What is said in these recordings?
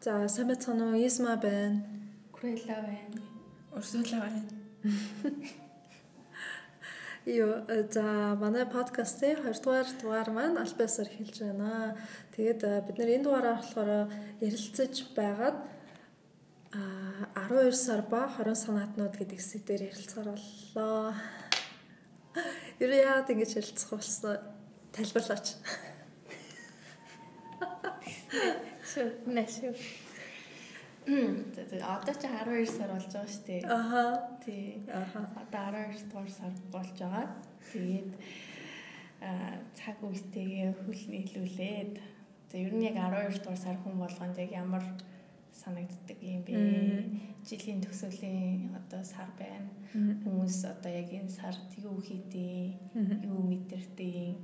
За сайн байцгаана уу? Исма байна. Курела байна. Урсула байна. Йоо за манай подкастын 2 дугаар дугаар маань альбасаар эхэлж байна. Тэгээд бид нэр энэ дугаараа болохоор ярилцаж байгаад а 12 сар ба 20 санаатнууд гэдэг хэсэг дээр ярилцгаар боллоо. Нь яагаад ингэж ярилцах болсон тайлбарлаач. Шүү, нэшүү. Тэгээ одоо ч 12 сар болж байгаа шүү дээ. Аха. Тий. Аха. Одоо 12 дугаар сар болж байгаа. Тэгээд аа цаг үетэйгээ хөл нийлүүлээд за ер нь яг 12 дугаар сар хүн болгонд яг ямар санагддаг юм бэ? Жилийн төсөөлийн одоо сар байна. Хүмүүс одоо яг энэ сард юу хийдээ, юу мэдэрдээ.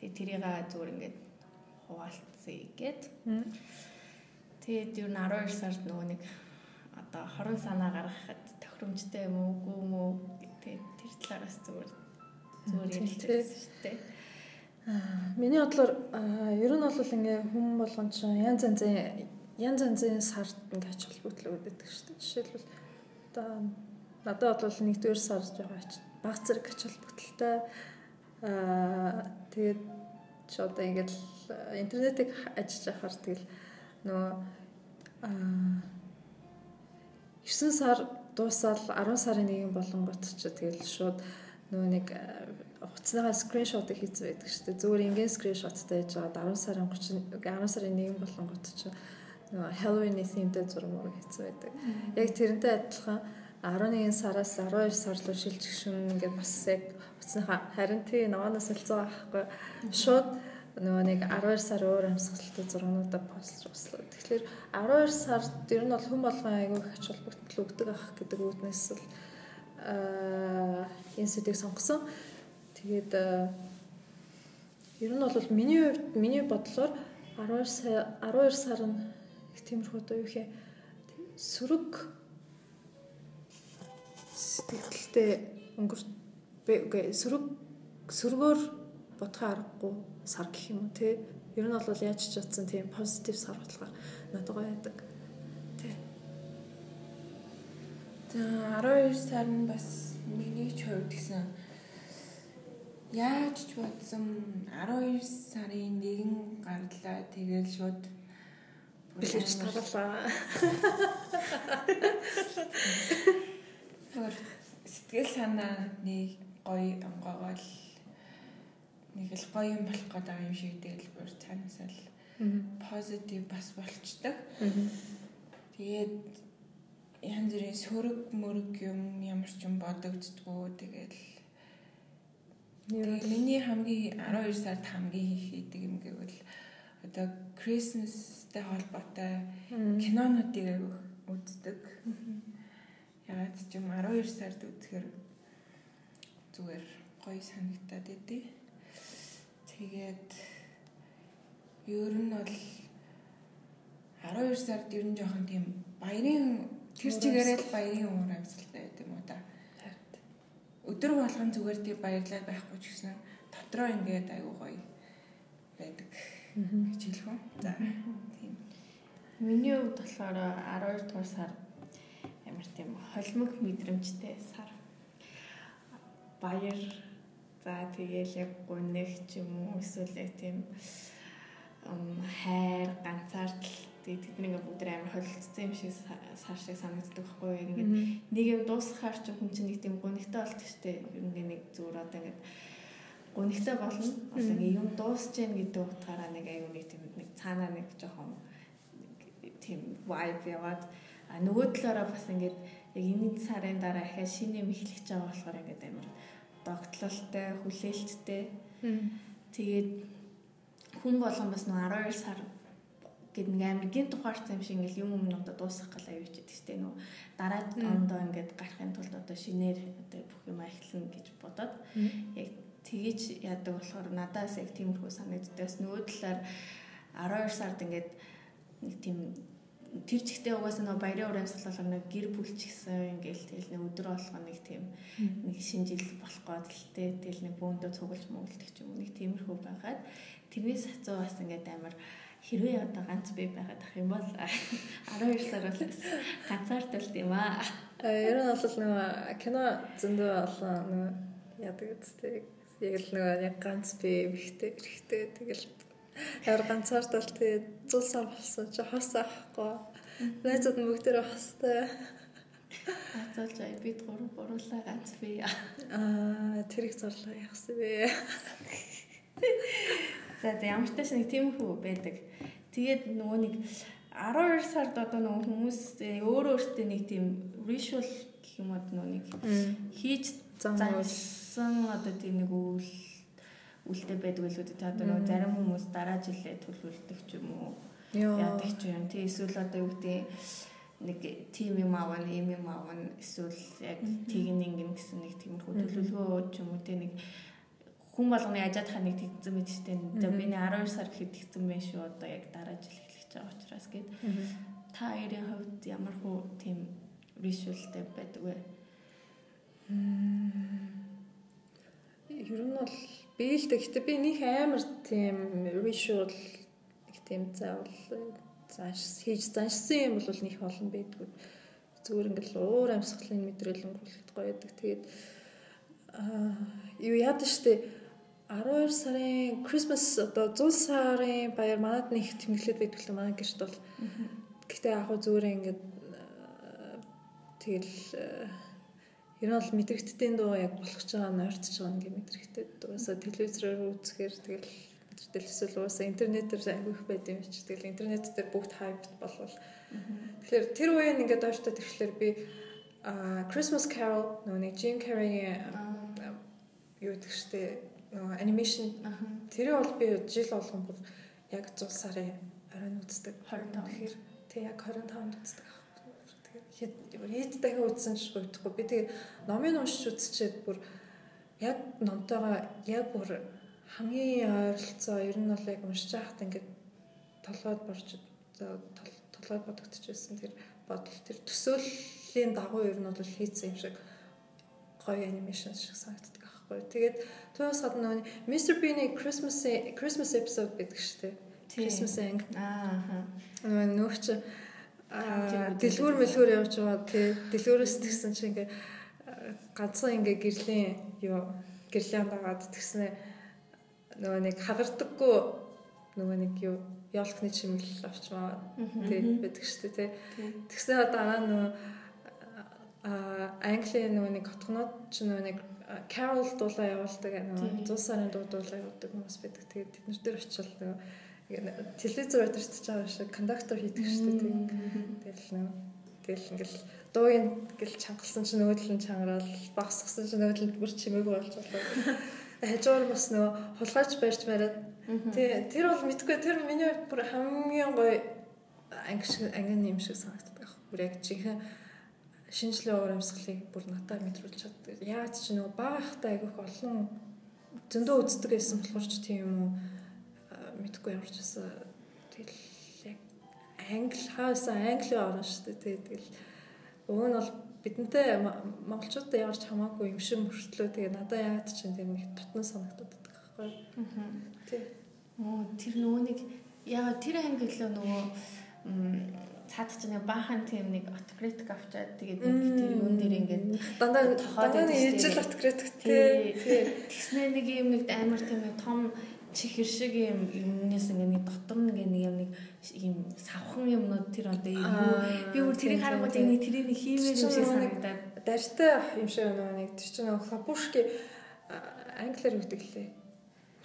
Тэгээ тэрийг зүгээр ингээд хуваалцъя гэд. Тэгээд ер нь 12 сард нөгөө нэг одоо хорон санаа гаргахад тохиромжтой юм уу, үгүй юм уу тэгээд тэр талаараас зүгээр зүгээр ярилцсан шүү дээ. Аа миний бодлоор ер нь бол ингээ хүн болгон ч янз янзын янз янзын сард ингээ ач холбогдол өгдөг шүү дээ. Жишээлбэл одоо надад бол нэгдүгээр сар жоохон баг зэрэг ач холбогдолтой аа тэгээд ч одоо ингээд интернетийг ажиж ахаар тэгэл нөгөө аа 9 сар дуусаад 10 сарын нэгэн болонгот ч тэгэл шууд нөгөө нэг хуцныгаа скриншотыг хийсэн байдаг шүү дээ. Зүгээр ингийн скриншоттай яж байгаа 10 сарын 30 10 сарын нэгэн болонгот ч нөгөө Halloween-ийн themтэй зураг мураг хийсэн байдаг. Яг тэрнтэй адилхан 11 сараас 12 сар руу шилжчихшүн ингээд бас яг хуцныхаа харин тий ногооноос солилцоо авахгүй шууд нөгөө нэг 12 сар өөр амьсгалтай зургуудаа постлж услаа. Тэгэхээр 12 сард ер нь бол хэн болгон айгүй ач холбогдол өгдөг ах гэдэг үүднээс л аа энэ сэдвийг сонгосон. Тэгээд ер нь бол миний хувьд миний бодлоор 12 сар 12 сар нь их тиймэрхүү одоо юу хэ сөрөг сэтгэлтэй өнгөр сөрөг сөргөөр бодохоо аргагүй сар гэх юм уу те? Ер нь бол яаж ч утсан тийм позитив сар болохоор надад гоё байдаг. Тий За 12 сар нь бас миний ч хувьд гэсэн яаж ч бодсон 12 сарын нэгэн гарлаа тэгэл шууд бэлгэж таруулаа. Сэтгэл санаа нэг гоё онгоогоол нэг л гоё юм болох гэдэг юм шиг дэлбэр цаанаасаа л позитив бас болчдаг. Тэгээд янз бүрийн сөрөг мөрөг юм ямар ч юм бодогддгүү тэгэл миний хамгийн 12 сард хамгийн хийдэг юм гэвэл одоо Christmas-тэй холбоотой кинонуудыг үздэг. Ягаад ч юм 12 сард үзэхээр зүгээр гоё санагтаад идэв. Тэгээд ер нь бол 12 сард ер нь жоохон тийм баярын тэр чигээрээ л баярын уур амьсгалтай байт юм уу да. Өдөр болгон зүгээр тийм баярлал байхгүй ч гэсэн дотроо ингээд аюу гоё байдаг гэж хэлэх үү. За тийм. Миний хувьд болохоор 12 дугаар сар ямар тийм холимог мэдрэмжтэй сар. Баяр. За тэгээл яг гүнэх ч юм уу эсвэл яг тийм хайр ганцаардал тэдний ингээ бүгд амар холилцсон юм шиг сар шиг санагддаг байхгүй яг ингээ нэг юм дуусгахаар ч хүн чинь нэг тийм гүнхтэй болт штэ. Ингээ нэг зүгээр одоо ингээ гүнхтэй болно. Одоо ингээ юм дуусч гэн гэдэг утгаараа нэг аюу нэг тийм нэг цаанаа нэг жоохон тийм vibe яваад а нөгөө талаараа бас ингээд яг энэ сарын дараа ахаа шинэ юм эхлэх гэж байгаа болохоор ингээд амар догтлолтой, хүлээлттэй. Тэгээд хүн болгон бас нэг 12 сар гэд нэг амиргийн тухаарсан юм шиг ингээл юм өмнөдө дуусгах гал аюуч гэдэг чинь нөө дараа ондоо ингээд гарахын тулд одоо шинээр одоо бүх юм эхэлнэ гэж бодоод яг тгийж яадаг болохоор надаас яг тиймэрхүү санагддаас нөгөө талаар 12 сард ингээд нэг тийм тэр чигтээ угаасаа нөгөө баярын уран амьсгал нэг гэр бүлч гэсэн ингээл тэгэл нэг өдөр болгоо нэг тийм нэг шинэ жил болох тэ тэгэл нэг бөөндөө цуглаж мөглөдөг ч юм уу нэг тиймэрхүү байгаад тэрнээс хацуу бас ингээд амар хэрвээ одоо ганц бие байгаад ах юм бол 12 сар бол ганцаардалт юм аа. Ер нь бол нөгөө кино зөндөө олон нөгөө яадаг үстэй яг л нөгөө яг ганц бие эрэхтэй эрэхтэй тэгэл яар ганцаардал тэгээ зул сар болсон чи хос авахгүй. Найзууд нь бүгдээрээ хостой. Хацуулж ая бид гурав гурлаа ганц бие. Аа тэр их зурлаа яахсан бэ? За ямар ч тааш нэг тийм хүү байдаг. Тэгээд нөгөө нэг 12 сард одоо нөгөө хүмүүс өөрөө өөртөө нэг тийм ritual гэх юм уу нөгөө нэг хийж зансан одоо тийм нэг үйл үлдээ байдаг л үү. Та одоо зарим хүмүүс дараа жилээ төлөвлөдөг ч юм уу. Яадаг ч юм. Тэ эсвэл одоо юу гэдэг нэг тим юм аавна, юм юм аавна эсвэл яг тэгин ингэн гэсэн нэг тиймэрхүү төлөвлөгөө ч юм уу тэ нэг хүн болгоны ажаад хаа нэг тэгсэн мэт штэ. За миний 12 сар гэхэд тэгсэн байх шүү. Одоо яг дараа жил эхлэх гэж байгаа учраас гээд та хоёрын хувьд ямар хөө тийм ritualтэй байдаг вэ? Ер нь бол би л гэхдээ би нэг амар тийм ritual их тийм заавал зааш хийж заншсан юм бол нэг олон байдгүй. Зүгээр ингээл уур амьсгалын мэдрэл өнгөрүүлэхэд гоё байдаг. Тэгээд аа юу яадаг штэ 12 сарын Christmas одоо 100 сарын баяр манад нэг тэмдэглээд байдаг л манай гэрт бол. Гэхдээ яг хөө зүгээр ингээд тэгэл ер нь бол мэдрэгдтийн дуу яг болох ч байгаа нь ойртож байгаа нэг мэдрэгтэй. Угаасаа телевизээр үзэхээр тэгэл мэдэртэл эсвэл угаасаа интернетээр айгүйх байд юм чи. Тэгэл интернет дээр бүгд хайпт болвол. Тэгэхээр тэр үеийн ингээд ойртоод ирэхлээр би Christmas Carol нөгөө Jim Carrey-ийн юу гэдэг штеп нөгөө анимашн тэр бол би жил болгон бүр яг 100 сарын оройн үздэг. 25 тэгэхээр тэг яг 25-нд үздэг тэгэхээр хэд дахин үзсэн ч гойдохгүй би тэгээ номын уншиж үзчихэд бүр яг номтойгоо яг бүр хамгийн ойролцоо ер нь бол яг уншиж байхад ингээд толгойд борч толгойд бодогдчихсэн тэр бодол тэр төсөөллийн дагуу ер нь бол хийцэн юм шиг гоё анимашн шиг санагддаг байхгүй. Тэгээд түүнээс гадна нөгөө Mr Bean-ийн Christmas Christmas episode гэдэг шүү дээ. Christmas анги. Аа. Нөгөө нөх чи дэлгүүр мэлгүүр явж байгаа тий. Дэлгүүрээс тэгсэн чи ингээ ганцхан ингээ гэрлийн юу гэрлийн дагаад тэгснэ нөгөө нэг хагардаггүй нөгөө нэг юу ёолхны чимэл авчмаа тий байдаг дээ тий. Тэгснэ дараа нөгөө Английн нөгөө нэг хотгонууд ч нөгөө нэг Carol дуулаа явуулдаг нөгөө 100 сарын дуу дуулаа явуулдаг хүмүүс байдаг. Тэгээд тэд нар дээр очил нөгөө телевизээр өдөртөж байгаа шиг кондуктор хийдэг шүү дээ. Тэгэл нөгөө тэгэл ингээл дуугийн гэл чангалсан чинь нөгөөдөл нь чангараал багсгсан чинь нөгөөдөл нь бүр чимээгүй болж болоо. Хажуугаар бас нөгөө хулгайч барьж бариад тий тэр бол мэдгүй тэр миний бүр хамгийн гоё анги шиг анги юм шиг санагддаг. Бүр яг жинхэнэ шинжлэх уур амьсгалыг бүр надад мэдрүүлж чаддаг. Яаж ч нөгөө багахтай айгүйх олон зөндөө үздэг байсан болохоор ч тийм юм уу мэдгүй ямар ч байсан тэгэл яг англи хаасаа англи орно шүү дээ тэгэл өвөө нь бол бидэнтэй монголчуудад ямар ч хамаагүй юм шиг мөртлөө тэгээ надад яагаад ч юм тийм их дотно санагдаад байдаг байхгүй. Аа. Тий. Оо тэр нөгөө нэг яа тэр англи нөгөө цаад ч нэг баахан тийм нэг автократик авчаад тэгээд нэг тэр юун дээр ингээд дандаа тохоод ижил автократик тий. Тэгснэ нэг юм нэг амар тийм том чихэр шиг юм юмнээс ингээ нэг дотор нэг нэг юм нэг юм савхан юмнууд тэр одоо юу би бүр тэрийг харангуут нэг тэрийг нэг хиймээр юм шиг санагдаад. дарьтай юм шиг нэг тэр чинь нэг хапушки англиар үгдэг лээ?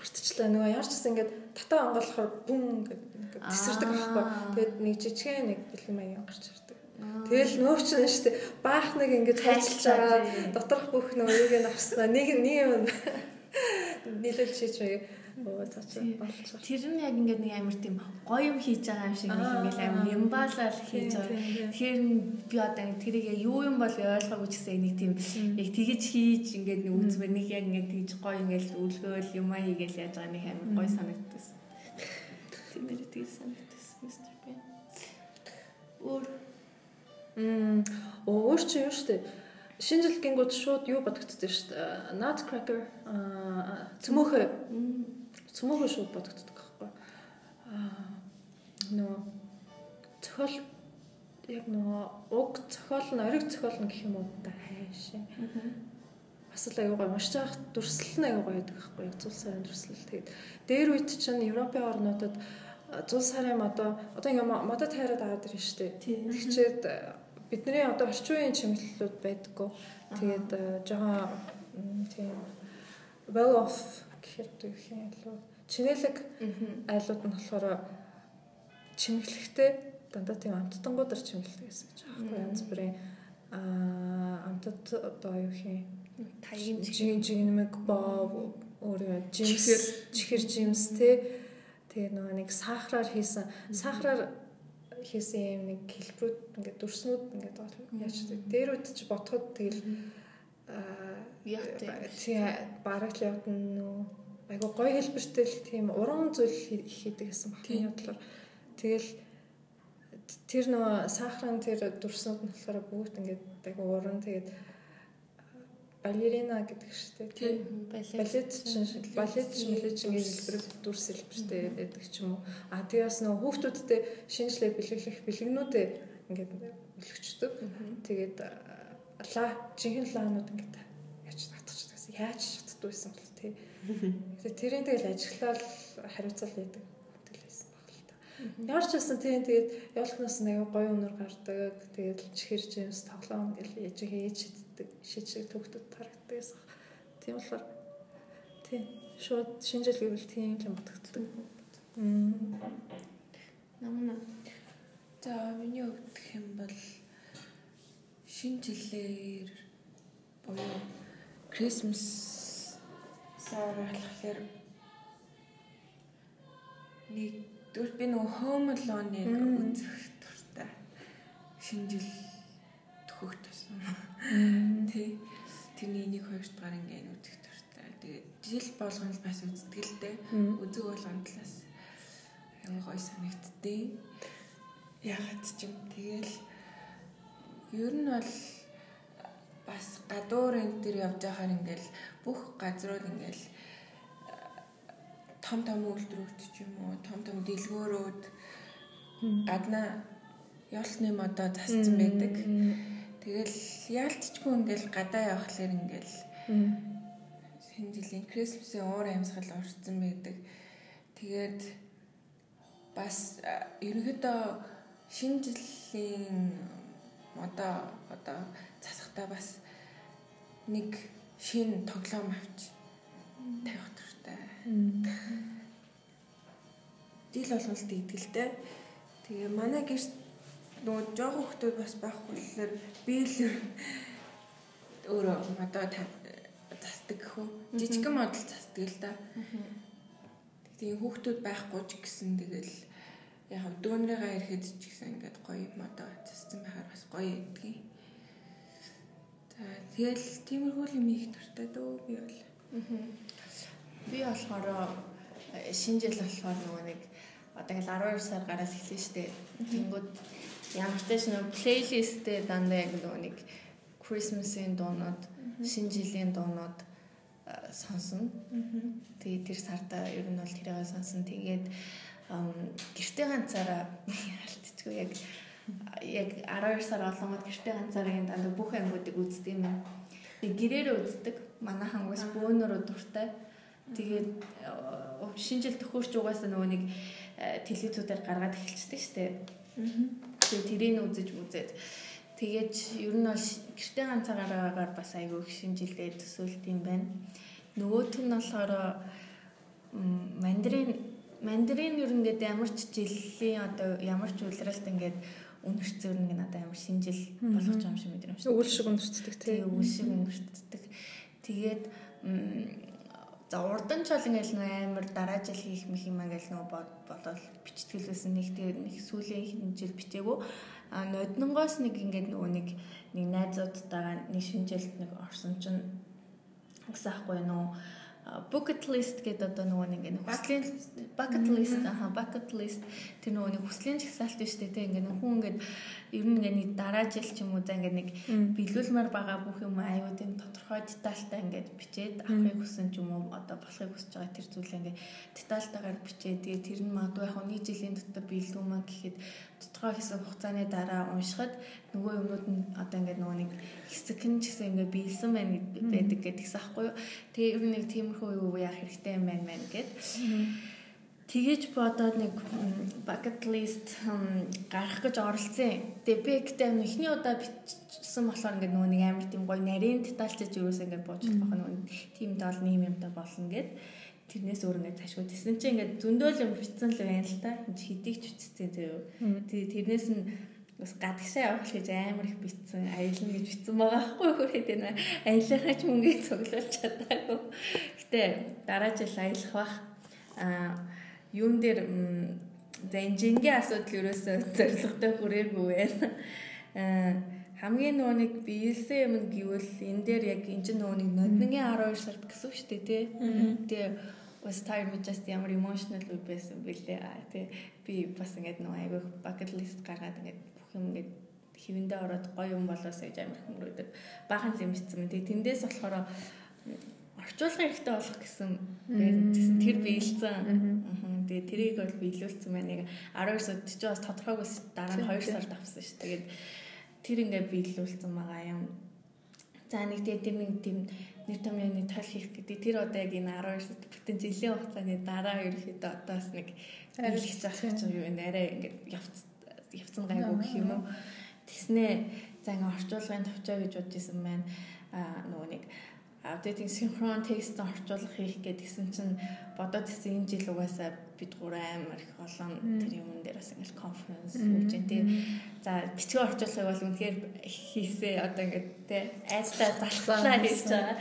Мартчихлаа нөгөө яарч гэсэн ингээд татаа онгоолохоор бүм ингээд тесэрдэг байхгүй. Тэгээд нэг жижигхэн нэг бэлэн маяг гарч ирдэг. Тэгэл нөөч нь шүү дээ. Баах нэг ингээд хайчилж байгаа доторх бүх нөгөө юуг нь авснаа. Нэг нэг юм шийдэж байгаа Оо цаачаа байна. Тэр нь яг ингээд нэг амар тийм гоё юм хийж байгаа юм шиг нэг ингээд амар нямбалал хийж байгаа. Тэгэхээр би одоо тэрийг юу юм бол ойлгоогүй ч гэсэн нэг тийм яг тэгэж хийж ингээд нэг үзмэр нэг яг ингээд тэгж гоё ингээд үлгөөл юм аа хийгээл яаж байгаа нэг амар гоё санагдсан. Тийм нэр тэгж санагдсан мистер Бен. Өөр. М өөр чи юу штэ. Шинэ жил гингүүд шууд юу бодогдсон дээ. Nutcracker цөмөөхөө цөмөөгөө шууд бодогддог байхгүй. Аа нөгөө цохол яг нөгөө уг цохол нь ориг цохол нь гэх юм уу та хайшаа. Бас л аюу гой уншиж байхад дүрслэл нь аюу гоё байдаг байхгүй яг зул сарын дүрслэл. Тэгээд дээр үед чинь Европын орнуудад зул сарын одоо одоо ингээ модод хайраад аваад ирнэ шүү дээ. Тэгчээд бидний одоо орчин үеийн чимэглэлүүд байдаггүй. Тэгээд жоохон тийм well off гэхээр юм илүү чинэлэг айлууд нь болохоор чимэглэхтэй дандаа тийм амттангуудаар чимэглэх гэсэн гэж байгаа байхгүй янз бүрийн аа амттад одоо юу юм? Таягийн жин жинмэг боо өөрөө жимс чихэр жимс те тэгээ нөгөө нэг сахараар хийсэн. Сахараар хийсэн юм нэг хэлбэрүүд ингээд дүрснүүд ингээд яаж дээрүүд чи ботход тэгэл аа тий бараг л явдна нөө. Айгу гоё хэлбэртэй л тийм уран зүйл хийдэг гэсэн багтны бодлоор тэгэл тэр нөө сахарын тэр дүрснүүд нь болохоор бүгд ингээд айгу уран тэгээд балерина гэдэг шүү дээ. Тий. Балет чинь балет балет чинь хэлбэр дүрс хэлбэртэй байдаг ч юм уу. А тэгээс нөө хүүхдүүдтэй шинжлэх бэлэглэх бэлгэнүүдээ ингээд өлгчдөг тэгээд ла жинхэнэ лаанууд ингээд яаж татчих гэсэн яаж шатдаг байсан бол тэгээд тэрийн тэгэл ажиглал хариуцал байдаг Ямар ч байсан тийм тэгээд явуулахнаас нэг гоё өнөр гардаг. Тэгээд чихэр жимс тоглоом гэл ээж хийж шиддэг. Шижиг төгтөд тарагддаг гэсэн. Тийм болохоор тийм шууд шинжил гэвэл тийм юм бодогддог. Намна за миний гэх юм бол шинэ жилээр буюу Christmas сар болохоор нэг Тэгвэл би нөгөө Home Alone-ыг үзэх дуртай. Шинэ жил төхөх тусан. Тэ. Тэрний 1 2 дугаар ингээд үзэх дуртай. Тэгээд жил болгоно бас үздэг л дээ. Үзэг болгоно талаас аягүй гоё санагддээ. Ягаад ч юм тэгэл ер нь бол бас гадуур энэ төр явж байхаар ингээл бүх газрууд ингээл том том үйлдвэрүүд ч юм уу том том дэлгөөрүүд гадна явалтны модоо засцсан байдаг. Тэгэл яалтчгүй ингээл гадаа явхлаар ингээл шинэ жилийн Christmas-ийн уур амьсгал орцсон байдаг. Тэгээд бас ерөнхийдөө шинэ жилийн одоо одоо засахтаа бас нэг шинэ тоглоом авч тавих Дил болголт идэлтэй. Тэгээ манай гэрт нөгөө жоохон хүмүүс бас байхгүй болохоор би л өөрөө одоо засдаг гэх үү. Жижигэн модал засдаг л да. Тэгээ хүүхдүүд байхгүй ч гэсэн тэгэл яг дүүнрийгээ ирэхэд ч гэсэн ингээд гоё модоо зассан байхаар бас гоё гэдгийг. За тэгэл тиймэрхүү юм их дуртай дөө би бол. Аа. Би болохоор э, шинэ жил болохоор нөгөө нэг одоо ингээл 12 сар гараад эхлэв штэ. Тэнгүүд ямар ч тааш нөгөө плейлисттэй дандаа яг нөгөө нэг Christmas-ийн дуунууд, шинэ жилийн дуунууд э, сонсон. Тэгээ тэр сарда ер нь бол тэрийг сонсон. Тэгээд гэртээ ганцаараа алдчихгүй яг яг 12 сар болгоод гэртээ ганцаараа дандаа бүх ангиудыг үздэг юм. Тэг гэрээрээ үздэг. Манайхан бас бөөнөрөө дуртай. Тэгээд э, шинэ жил төхөөрч угаасаа нөгөө нэг э, телевизүүдээр гаргаад эхэлчихдэг дээ. Тэгээд тэрийг үзэж үзээд тэгээд ер нь бол гэртээ ганцаагаараа бас айгүй их шинэ жилдээ төсөөлт юм байна. Нөгөөх нь болохоор мандрин мандрин ер нь ингээд ямар ч жилийн одоо ямар ч үйлрэлт ингээд үнэрцээр нэг надад амар шинжил болгож байгаа юм шиг мэдрэмж. Үйл шиг үнэрцдэг тийм үйл шиг үнэрцдэг. Тэгээд За урдан ч бол ингээл нөө амар дараа жил хийх мэх юм ингээл нөө болол бичтгэлсэн нэг тэр нэг сүүлийн жил бичээгүү. А ноднонгоос нэг ингээд нөгөө нэг нэг найзуудтайгаа нэг шинжилт нэг орсон чинь гэсэн ахгүй нөө bucket list гэдэг одоо нөгөө нэг ингээ хүслийн bucket list аха bucket list. Тэр нөгөө нэг хүслийн жагсаалт шүү дээ те ингээ хүн ингээ ер нь ингээ нэг дараа жил ч юм уу за ингээ нэг биелүүлмээр байгаа бүх юм аюу тийм тодорхой детальтай ингээ бичээд авахыг хүсэн ч юм уу одоо болохыг хүсэж байгаа тэр зүйлээ ингээ детальтайгаар бичээд тэгээ тэр нь магадгүй яг нэг жилийн дотор биелүүлмээ гэхэд тодорхой хэсэг хугацааны дараа уншихад нөгөө юмнууд нь одоо ингээ нөгөө нэг хэсэг нь ч гэсэн ингээ биелсэн байна байдаг гэдгийгс аахгүй юу. Тэгээ ер нь нэг тиймэрхүү юу яах хэрэгтэй юм байна мэн гэд. Тэгэж бодоод нэг bucket list гарах гэж оролцсон. Тэгээ би гэдэг нь эхний удаа бичсэн болохоор ингээд нөгөө нэг амар тийм гоё нарийн детальчж юусэн ингээд бууж байгаа нөгөө тийм дол нэм юмтай болно гэд тэрнээс өөр ингээд цаашгүй тэсэн чинь ингээд зөндөөл юм бичсэн л байна л та. Энд хэдийг ч үтцсэн зөө. Тэгээ тэрнээс нь бас гадагшаа явах гэж амар их битсэн аялна гэж битсэн байгаа хгүй хөрхэд энэ аялахаа ч мөнгөийг цуглуулж чадаагүй. Гэтэ дараа жил аялах бах аа юун дээр за инженерийн асуудал ерөөсөө зоригтой хүрээгүй байна. Аа хамгийн нөгөө нэг биелсэн юм гэвэл энэ дээр яг энэ нөгөө нэг нодныгийн 12 сард гэсэн шүү дээ тий. Тэгээ was time just ямар emotional үе байсан бэлээ. Тий би бас ингээд нөгөө айгүй bucket list гаргаад ингээд бүх юм ингээд хэвэндээ ороод гоё юм болоосоо гэж амар хүмүүрөөдөг. Баахан л юм бичсэн. Тэгээ тэндээс болохоор орчуулгын хэрэгтэй болох гэсэн тэр биелсэн. Тэгээ тэрийг бол биелүүлсэн байна. Нэг 12 сард ч бас тодорхойгоос дараа нь 2 сард авсан ш. Тэгээд тэр ингээ биелүүлсэн байгаа юм. За нэг тэгээ тэр нэг тийм нэр томьёо нэг тал хийх гэдэг. Тэр одоо яг энэ 12 сард бүтэн жилийн хугацааны дараа ерөөхдөө одоос нэг арилгах заах гэж юу вэ? Арай ингээ явц явцсан гайгүй гэх юм уу? Тэснэ за ингээ орчуулгын төвчөө гэж бодож исэн байна. Аа нөгөө нэг апдейтинг синхрон текст орчуулах хийх гэдгсэн чинь бодоод ирсэн энэ жил угаасаа бид гурван амар их олон тэр юм дээр бас ингээл конференс хийж дээ. За бичиг орчуулгыг бол үнэхээр хийсээ одоо ингээд тий айцлаа залхлаа хийж байгаа.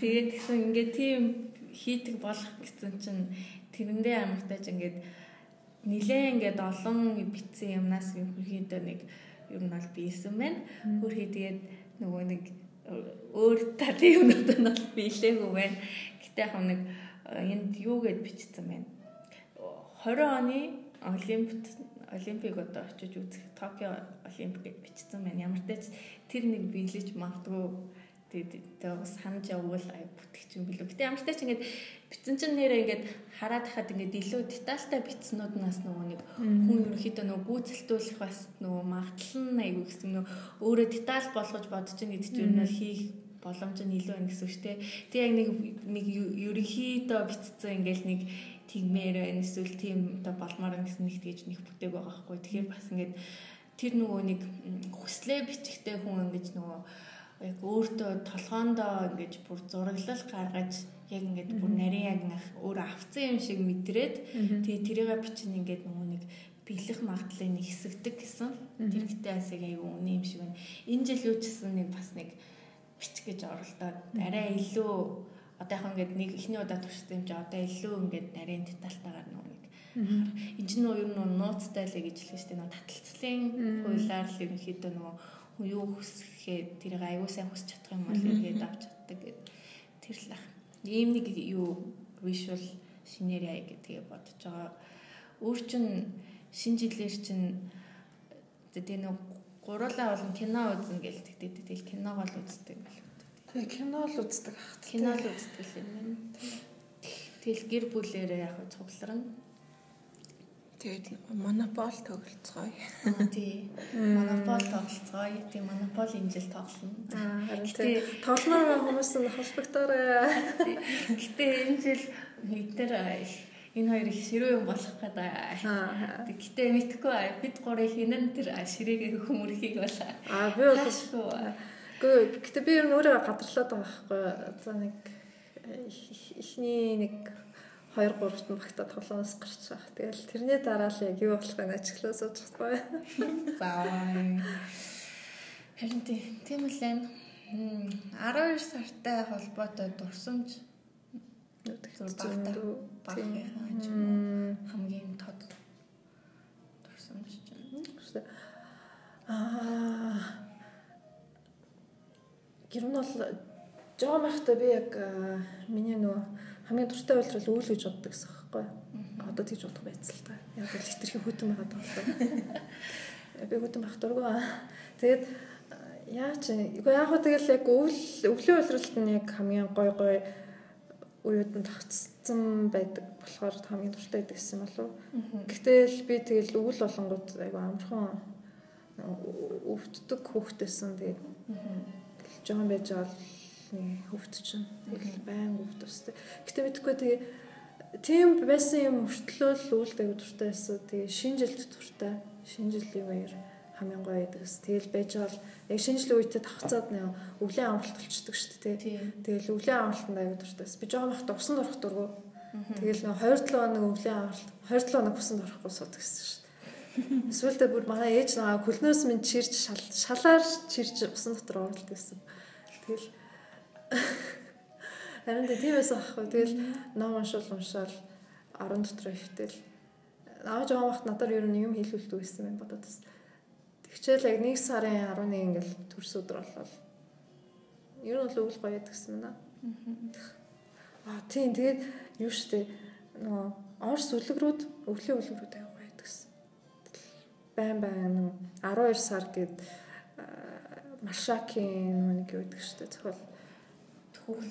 Тэгээд тэгсэн ингээд тийм хийдэг болох гэсэн чинь тэрэндээ амартаж ингээд нилээ ингээд олон битсэн юмнаас ерөнхийдөө нэг ер нь бол биесэн байна. Хөрхий тэгээд нөгөө нэг өөр талын юмнууд нь бол биелээгүй байна. Гэтэ яг нэг энд юу гэд бичсэн байна. 20 оны олимпиад олимпиг одоо очиж үзэх Токио олимпикийг бичсэн байна. Ямар ч тач тэр нэг биелэж магадгүй тэгээд бас санаж явбал ай бүтгэж юм билүү. Гэтэ ямар ч ингээд битсэн чинь нэрээ ингээд хараад хахад ингээд илүү детальтай битснүүд нас нөгөө нэг хүн ерөнхийдөө нөгөө гүйцэлдүүлэх бас нөгөө магадлал нь айгүй гэсэн нөгөө өөрөө деталь болгож бодож ин гэдэг чинь нь хийх боломж нь илүү байна гэсэн үг шүү дээ. Тэг яг нэг нэг ерөнхийдөө битцсэн ингээл нэг тэгмээр байна эсвэл тийм одоо болмоор гэсэн нэг тэгж нэг бүтээг байгаа хгүй. Тэгэхээр бас ингээд тэр нөгөө нэг хүслээ бичихтэй хүн ингэж нөгөө яг өөртөө толгоондоо ингэж бүр зураглал гаргаж яг ингээд бүр нарийн яг нэг өөр авцсан юм шиг мэдрээд тэгээ тэрийгэ бичин ингээд нөгөө нэг бэлэх магадлалыг нэг хэсэгдэг гэсэн. Тэр гэтээ бас яг аюу үнэ юм шиг байна. Энэ жил юу ч гэсэн нэг бас нэг бичих гэж оролдоод арай илүү одоо яг ингээд нэг ихний удаа туршсан юм чи одоо илүү ингээд нарийн детальтайгаар нөгөө нэг энэ ч нөө ер нь нууцтай л гэж хэлсэн шүү дээ. Нөгөө таталцлын хуулиар л ерөнхийдөө нөгөө юу хүсэхэд тэрийг аюу сайн хүсч чадах юм бол ингээд авч чаддаг гэдэг тэр л ах. Ийм нэг юу visual синерия гэдгийг бодож байгаа. Өөр чин шинэ жилээр чин тэгээ нэг гуруулаа болон кино үзэн гээл тэгтээ тэгэл киног л үздэг байна. Тэгээ кино л үздэг ах. Кино л үздэг юм байна. Тэгэл гэр бүлээрээ яг цугларна Тэгээд монопол тоглолцгоё. Тий. Монопол тоглолцгоё. Тий, монопол энэ жил тоглоно. Аа, тий. Тоглоно хүмүүс нь холбогдоорой. Гэтэ энэ жил эдгээр энэ хоёр их ширүү юм болох гэдэг. Гэтэ мэдхгүй бид гурыг хинэн тэр ширээгээ хүмүүрхийг бол. Аа, би бол Гэхдээ би ер нь өөрөө гадарлаад байгаа байхгүй. За нэг ихний нэг 2 3-т нь багтаа тоглоомоос гарч байгаа. Тэгэл тэрний дараа л яг юу болох вэ ажиглаа сууж байгаа. Заавал. Харин тийм л энэ 12 сартай холбоотой дурсамж багтаа хамгийн тод дурсамж чинь. Аа гэр нь бол жоохон байхдаа би яг миний нөгөө хамгийн дуртай үйлрэл үйл гэж боддог гэсэн байхгүй. Одоо тийж бодох байцал та. Яг л хитрхи хөтөн байгаа. би хөтөн бах дургу. Тэгээд яа чи үгүй яг хөө тэгэл яг өвл өвлийн улиралт нь яг хамгийн гой гой уюуд нь тогтцсон байдаг болохоор хамгийн дуртай байдаг гэсэн юм болов. Гэтэл би тэгэл өвөл болонгууд айгу амархан өвддөг хүүхдээсэн тэгээд жоохон байж байгаа нэг хөвт чинь байн хөвт өстэй. Гэтэ мэдхгүй тэгээ тийм байсан юм өртлөөл үүлдэг дуртай байсан. Тэгээ шинэ жилд дуртай. Шинэ жилийн үеэр хамгийн гоё байдагс. Тэгэл байж байгаа яг шинэ жилийн үедээ тавцаад нэ өвлийн амралт болчдөг шүү дээ. Тэгэл өвлийн амралтанд аяг дуртайс. Би жоохон бахта усан дурах дургу. Тэгэл нөө 27 хоног өвлийн амралт 27 хоног усан дурахгүй суудаг гэсэн шүү дээ. Эсвэл бүр манай ээж наваа кулнөөс минь чирж шалаар чирж усан дотор оруулдаг гэсэн. Тэгэл Харин тийм байсан аахгүй. Тэгэл ном уншуул уншаал 10 дотор өвтөл. Аав жоохон бахт надаар ер нь юм хийлүүлдэг байсан юм бодоод бас. Тэгчээл яг 1 сарын 11 ингээл төрс өдөр болол. Ер нь л өвөл гоё гэдгсэн мэнэ. Аа тийм тэгээд юу штэ нөгөө орс үлгэрүүд өвлийн үлгэрүүд аяа гоё гэдгсэн. Байн байн 12 сар гээд Машакийн нэг юу гэдэг штэ зохиол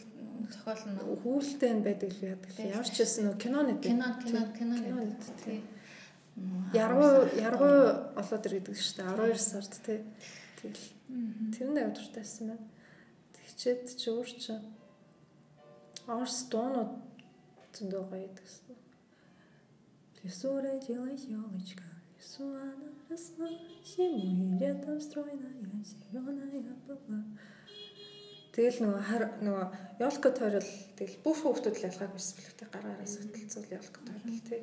зохиол нь хүүхэлтэй байдаг л яадаг. Ямар ч байсан нөө кино нэг кино кино кино нэг тий. Яргуу яргуу олоод ирдэг шүү дээ 12 сард тий. Тэгэл тэр нь аяа дуртайсан байна. Тэгчээд чи өөр чи Орс дуунууд зөндөө гоё гэдэгсэн. Лесуре делась елочка, лесу она росла, зимой летом стройная, зеленая была. Тэгэл нөгөө хар нөгөө ёлко тойрол тэгэл бүх хүүхдүүд л ялгааг биш бэлгтэй гараараас хөтөлцөл ёлко тойрол тий.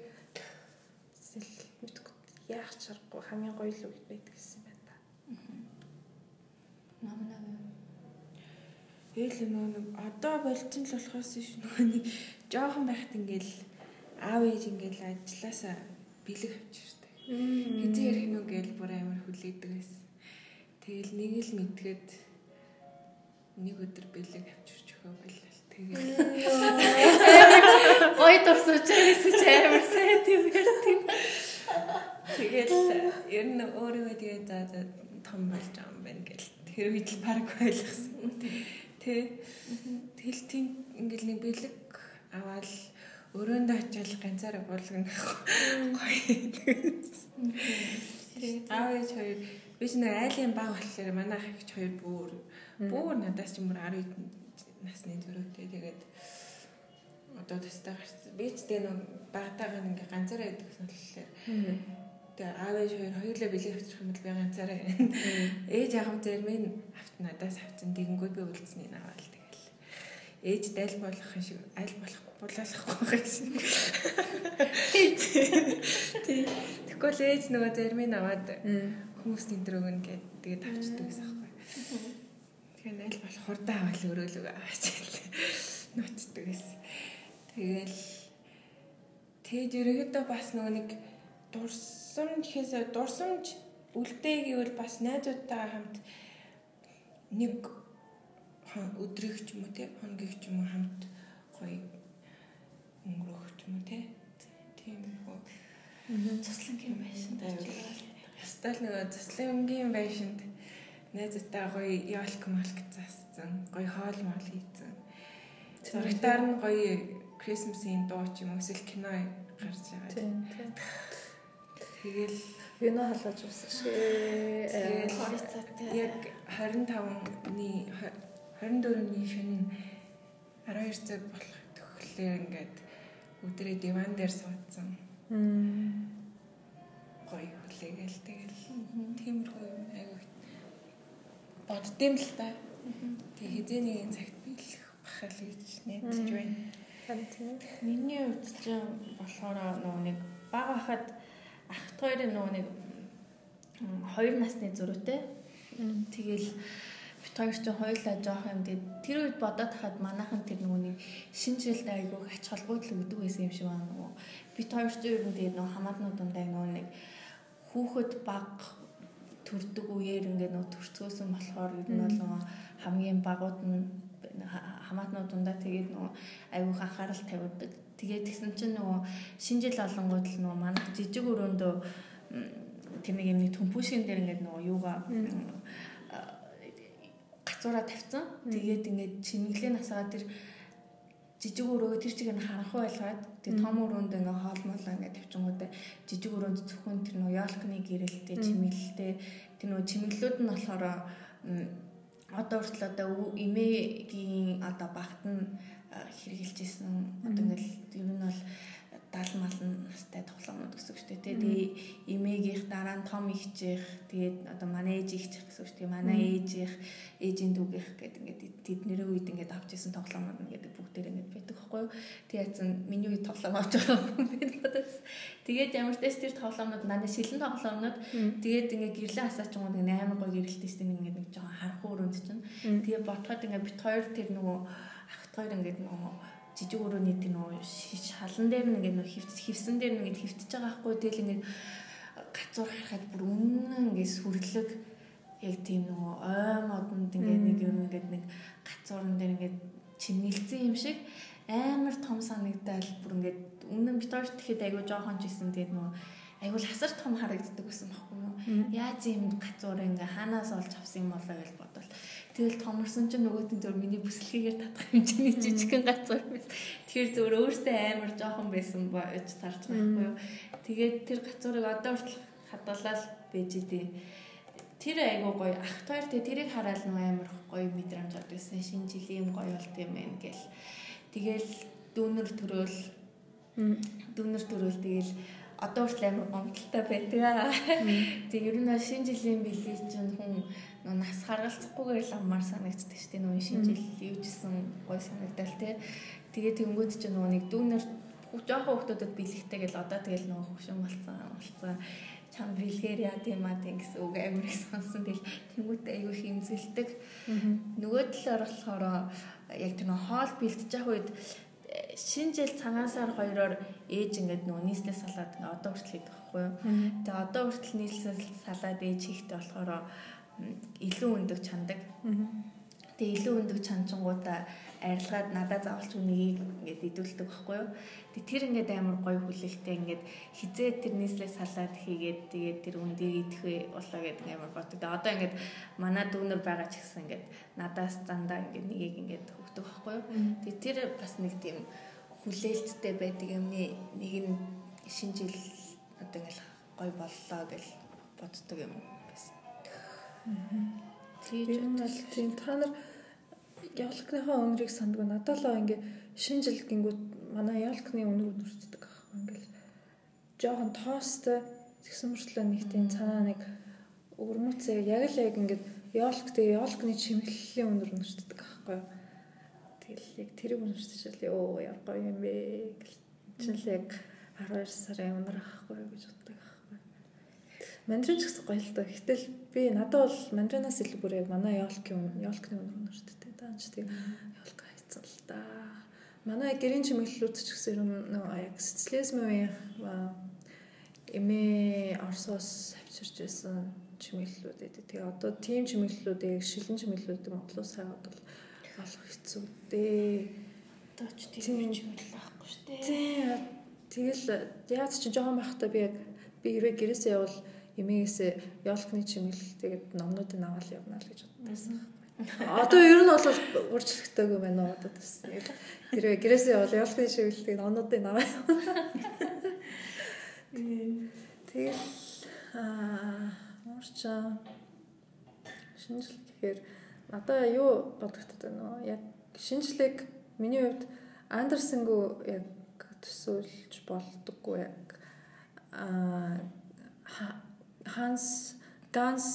Тэгэл мэдгүй яах чаргагүй хамгийн гоё л үед байдаг гэсэн байна та. Намнаа Тэгэл нөгөө одоо болцсон л болохоос ш нөгөө нэг жоохон байхад ингээл аав ээж ингээл ажилласаа бэлэг авчиртай. Хэзээ ярих нү гээл бүр амар хүлээдэг байсан. Тэгэл нэг л мэдгээд нэг өдөр бэлэг авчирч өгөө байлаа. Тэгээд гой дурсаж байсан ч амар сайн тийм тийм. Тэгээд ер нь өөрөө тэгээд за за том болж байгаа юм байна гэл тэр үед л парк ойлгосон. Тэ тэл тийм ингээл нэг бэлэг аваад өрөөндөө ачаал ганцаараа буулгана гоё. Тэгээд аав ээж хоёр биш нэг айлын баг болохоор манай ах их хоёр бүр Бүүр надаас ч мөр 10 насны төрөөтэй. Тэгээд одоо тестаа гарсан. Би ч тэгээ нэг багтаагаа ингээ ганцаараа идэх болохоор тэгээ аав ээж хоёр хоёулаа бэлэг авчих юм бол би ганцаараа ээж аав зэрмэн авт надаас авчин тэгэнгүүт би үлдсэний наваал тэгэл. Ээж дайл болох шиг аль болох булаалахгүй шиг. Тий. Тэгвэл ээж нөгөө зармын аваад хүмүүс тэндрөг нь гээд тэгээд авчдаг гэсэн аахгүй Тэгэхээр найл болох хурдан авал өрөөлөг гэлээ. Нуцдаг гэсэн. Тэгэл тэгж ерөөдөө бас нөгөө нэг дурсамж гэхээс дурсамж үлдээ гэвэл бас найзуудтайгаа хамт нэг өдрийг ч юм уу те хоногийг ч юм уу хамт гоё өнгөрөх ч юм уу те тийм хөө цуслангийн байшин дээр ястал нөгөө цуслангийн байшинд найзтай гоё ялк малк зассан. Гоё хоол мол хийсэн. Зурагтаар нь гоё Christmas-ийн дуу ч юм эсвэл кино гарч байгаа. Тэгэл Юуна халааж байсан шээ. Яг 25-ны 24-ний шөнө 12 цаг болох төгөлөө ингээд өдрөө диван дээр суудсан. Гоё хүлээгээл тэгэл тиймэрхүү айгуу боддсон л та. Тэг хизээ нэгэн цагт биелэх бахал гэж найдаж байна. Миний хувьд ч болохоор нөгөө нэг бага хахад ахт хоёрын нөгөө нэг хоёр насны зөрүүтэй. Тэгэл бит хоёр ч хоёулаа жоох юм тэгээд тэр үед бодоод хахад манайхан тэр нөгөө нэг шинэ жилд айгүй ач холбогдол өгдөг байсан юм шиг байна нөгөө бит хоёр ч ер нь тэгээд нөгөө хамаатнууд дундаа нөгөө нэг хүүхэд баг төрдөг үеэр ингээд нөө төрцгөөсөн болохоор ер нь бол хамгийн багууд нь хамаатнууд дундаа тэгээд нөгөө аюух анхаарал тавиудаг. Тэгээд тэгсэн чинь нөгөө шинжил олонгууд л нөгөө манайх жижиг өрөөндөө тэр нэг юм төмпүшин дээр ингээд нөгөө юугаа гацуураа тавьсан. Тэгээд ингээд чимэглээ насаа тэр жижиг өрөө тэр чигээр нь харанхуй байлгаад тэгээ том өрөөнд ингээ хоолмолоо ингээ тавьчингуудаа жижиг өрөөнд зөвхөн тэр нөө ялкны гэрэлтэй чимэглэлтэй тэр нөө чимэглэлүүд нь болохоор одоо хүртэл одоо эмээгийн одоо багт нь хэрэгжилжсэн. Одоо ингээл ер нь бол 70 малн настай тоглоомнууд гэсэн үг шүү дээ. Тэгээ эмээгийнх дараа нь том ихжих тэгээд одоо манай ээж ихжих гэсэн үг шүү дээ. Манай ээжийнх ээжийн дүүгийнх гэдэг ингээд тэднэрийн үед ингээд авч ирсэн тоглоомнууд ингээд бүгдээр ингээд байдаг байхгүй юу. Тэгээд язан миний үед тоглоом авч байгаа юм бид бодож. Тэгээд ямар ч тест тэр тоглоомнууд надад шилэн тоглоомнууд тэгээд ингээд гэрлээ хасаачгүй нэг 8 гой гэрэлтэй шүү дээ. Ингээд нэг жоохон харах өрөөнд чинь. Тэгээд ботход ингээд бит хоёр тэр нөгөө ахт хоёр ингээд нөгөө жижиг өрөөний тэр нөгөө шалан дээр нэг нөгөө хевсэн дээр нэг хевтэж байгаа хгүй. Тэгэл ингээд гацуур харахад бүр өмнө ингээд сүрлэг яг тийм нөгөө ой модонд ингээд нэг юм ингээд нэг гацуурн дээр ингээд чимгэлцэн юм шиг амар том санагдал бүр ингээд өмнө нь битόρт тэгэхэд айгуу жоохон ч исэн. Тэгээд нөгөө айгуул хасар том харагддаг гэсэн байхгүй юу? Яаж юм гацуур ингээ хаанаас олж авсан юм болоо гэж Тэгэл томорсон чинь нөгөөтэн зөв миний бүслэгээр татах хэмжээний жижигхэн газар байсан. Тэгэхээр зөвөр өөртөө амар жоохон байсан байж тарж байгаа байхгүй юу. Тэгээд тэр газарыг одоо хүртэл хадгалаад байж идэв. Тэр айгуу гоё ах хоёр тэ тэрийг хараад нөө амар гоё мэдрэмж авдаг байсан. Шинэ жилийн гоё болт юм байна гэл. Тэгэл дүүнер төрөөл дүүнер төрөөл тэгэл одоо хүртэл амар гомдолтой байдаг. Тэг ер нь шинэ жилийн бэлий чинь хүн нас харгалцахгүйгээр л аммаар санагддаг шүү дээ. Нөгөө шинэ жил юужсэн гой санагдал тий. Тэгээ тэнгууд чинь нөгөө нэг дүүнер жоохон хүмүүстэд бэлэгтэй гэл одоо тэгэл нөгөө хөвшин болцсон болцсон чам бэлгээр яа тийм аа тийм гэсэн үг амар их сонсон. Тэгэл тэнгууд айгүй хэмзэлдэг. Нөгөө талаар болохоор яг тэр нөгөө хоол бэлтэж явах үед шинэ жил цагаан сар хоёроор ээж ингээд нөгөө нийслэл салаад ингээд одоо хүртэл хийдэг байхгүй юу. Тэгээ одоо хүртэл нийслэл салаад ээж хийхдээ болохоор илүү өндөг чандаг. Тэгээ илүү өндөг чанчингуудаа арилгаад надад заавалч үнийг ингээд идүүлдэг байхгүй юу. Тэгээ тэр ингээд амар гоё хүлээлттэй ингээд хизээ тэр нийслээ салаад хийгээд тэгээд тэр үндийг идэх болоо гэдэг амар боддог. Одоо ингээд манай дүүнер байгаа ч гэсэн ингээд надаас зандаа ингээд нэгийг ингээд хөвгдөг байхгүй юу. Тэгээ тэр бас нэг тийм хүлээлттэй байдаг юмны нэг нь шинэ жил одоо ингээд гоё боллоо гэж боддог юм Тэгээд бол тийм. Та нар явлахныхаа өнрийг сандгүй. Надад л ингээ шинэ жил гингүүд манай явлахны өнөр үнэрчдэг аахгүй. Ингээл жоохон тоостой тэгсэн мөртлөө нэг тийм цаанаа нэг өвөрмөцөө яг л яг ингээд явлахтэй явлахны чимэглэлийн өнөр үнэрчдэг аахгүй тэгэл яг тэрийг үнэрччихэл ёо яар гоё юм бэ чинь л яг 12 сарын өнөр ахгүй гэж боддог Мандрин ч гэсэн гоё л доо. Гэтэл би надад бол мандринаас илүү бүр яг манай ёлкийн ёлкны өнөр өнөртэй даанч тийм ёлк хайцсан л да. Манай гэрийн чимэглэлүүд ч гэсэн нь яг социализмын эмээ Оросоос авчирч байсан чимэглэлүүд эд. Тэгээ одоо тийм чимэглэлүүдийг шилэн чимэглэлүүдийг Монголоос хайгаад бол олох хэцүү дээ. Одоо ч тийм чимэглэл байхгүй шүү дээ. Тийм. Тэгэл яаж ч жоохон байхдаа би яг би хэрэг гэрээсээ явал эмээгээс ёолкны чимэл тэгээд номнуудыг аваад явна л гэж бодсон. Одоо ер нь бол урьдчилагдаагүй байна уу одоо бас. Тэр гэрээсээ бол ёолкны чимэлтийг номнуудыг аваад. Тэгэл аа уурчаа шинжил гэхээр надаа юу бодогдод байна вэ? Яг шинжлэх миний хувьд Андерсенгөө яг төсөөлж болдоггүй яг аа Ханс Ганс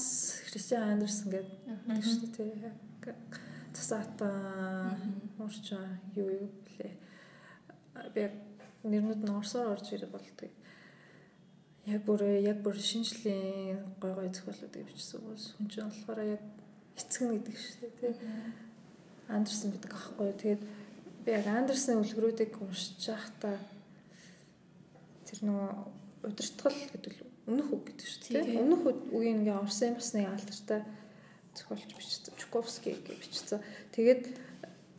Христиан Андерсон гэдэг шүү дээ. Тасаата уурч юу юу блэ. Би нэрнүүд нь орсоор орж ирэх болдог. Яг бүр яг бүр шинжлэлийн гой гой зохиолуудыг бичсэн хүмүүс хүн чинь болохоор яг эцгэн гэдэг шүү дээ тий. Андерсон гэдэг аахгүй. Тэгээд би яг Андерсон үлгэрүүдийг уншиж байхдаа тэр нөгөө удирдгал гэдэг өмнөх үг гэдэг шүү дээ. Өмнөх үгийн ингээ Орсын басны алдартай зохиолч бичсэн. Чуковский гэж бичсэн. Тэгээд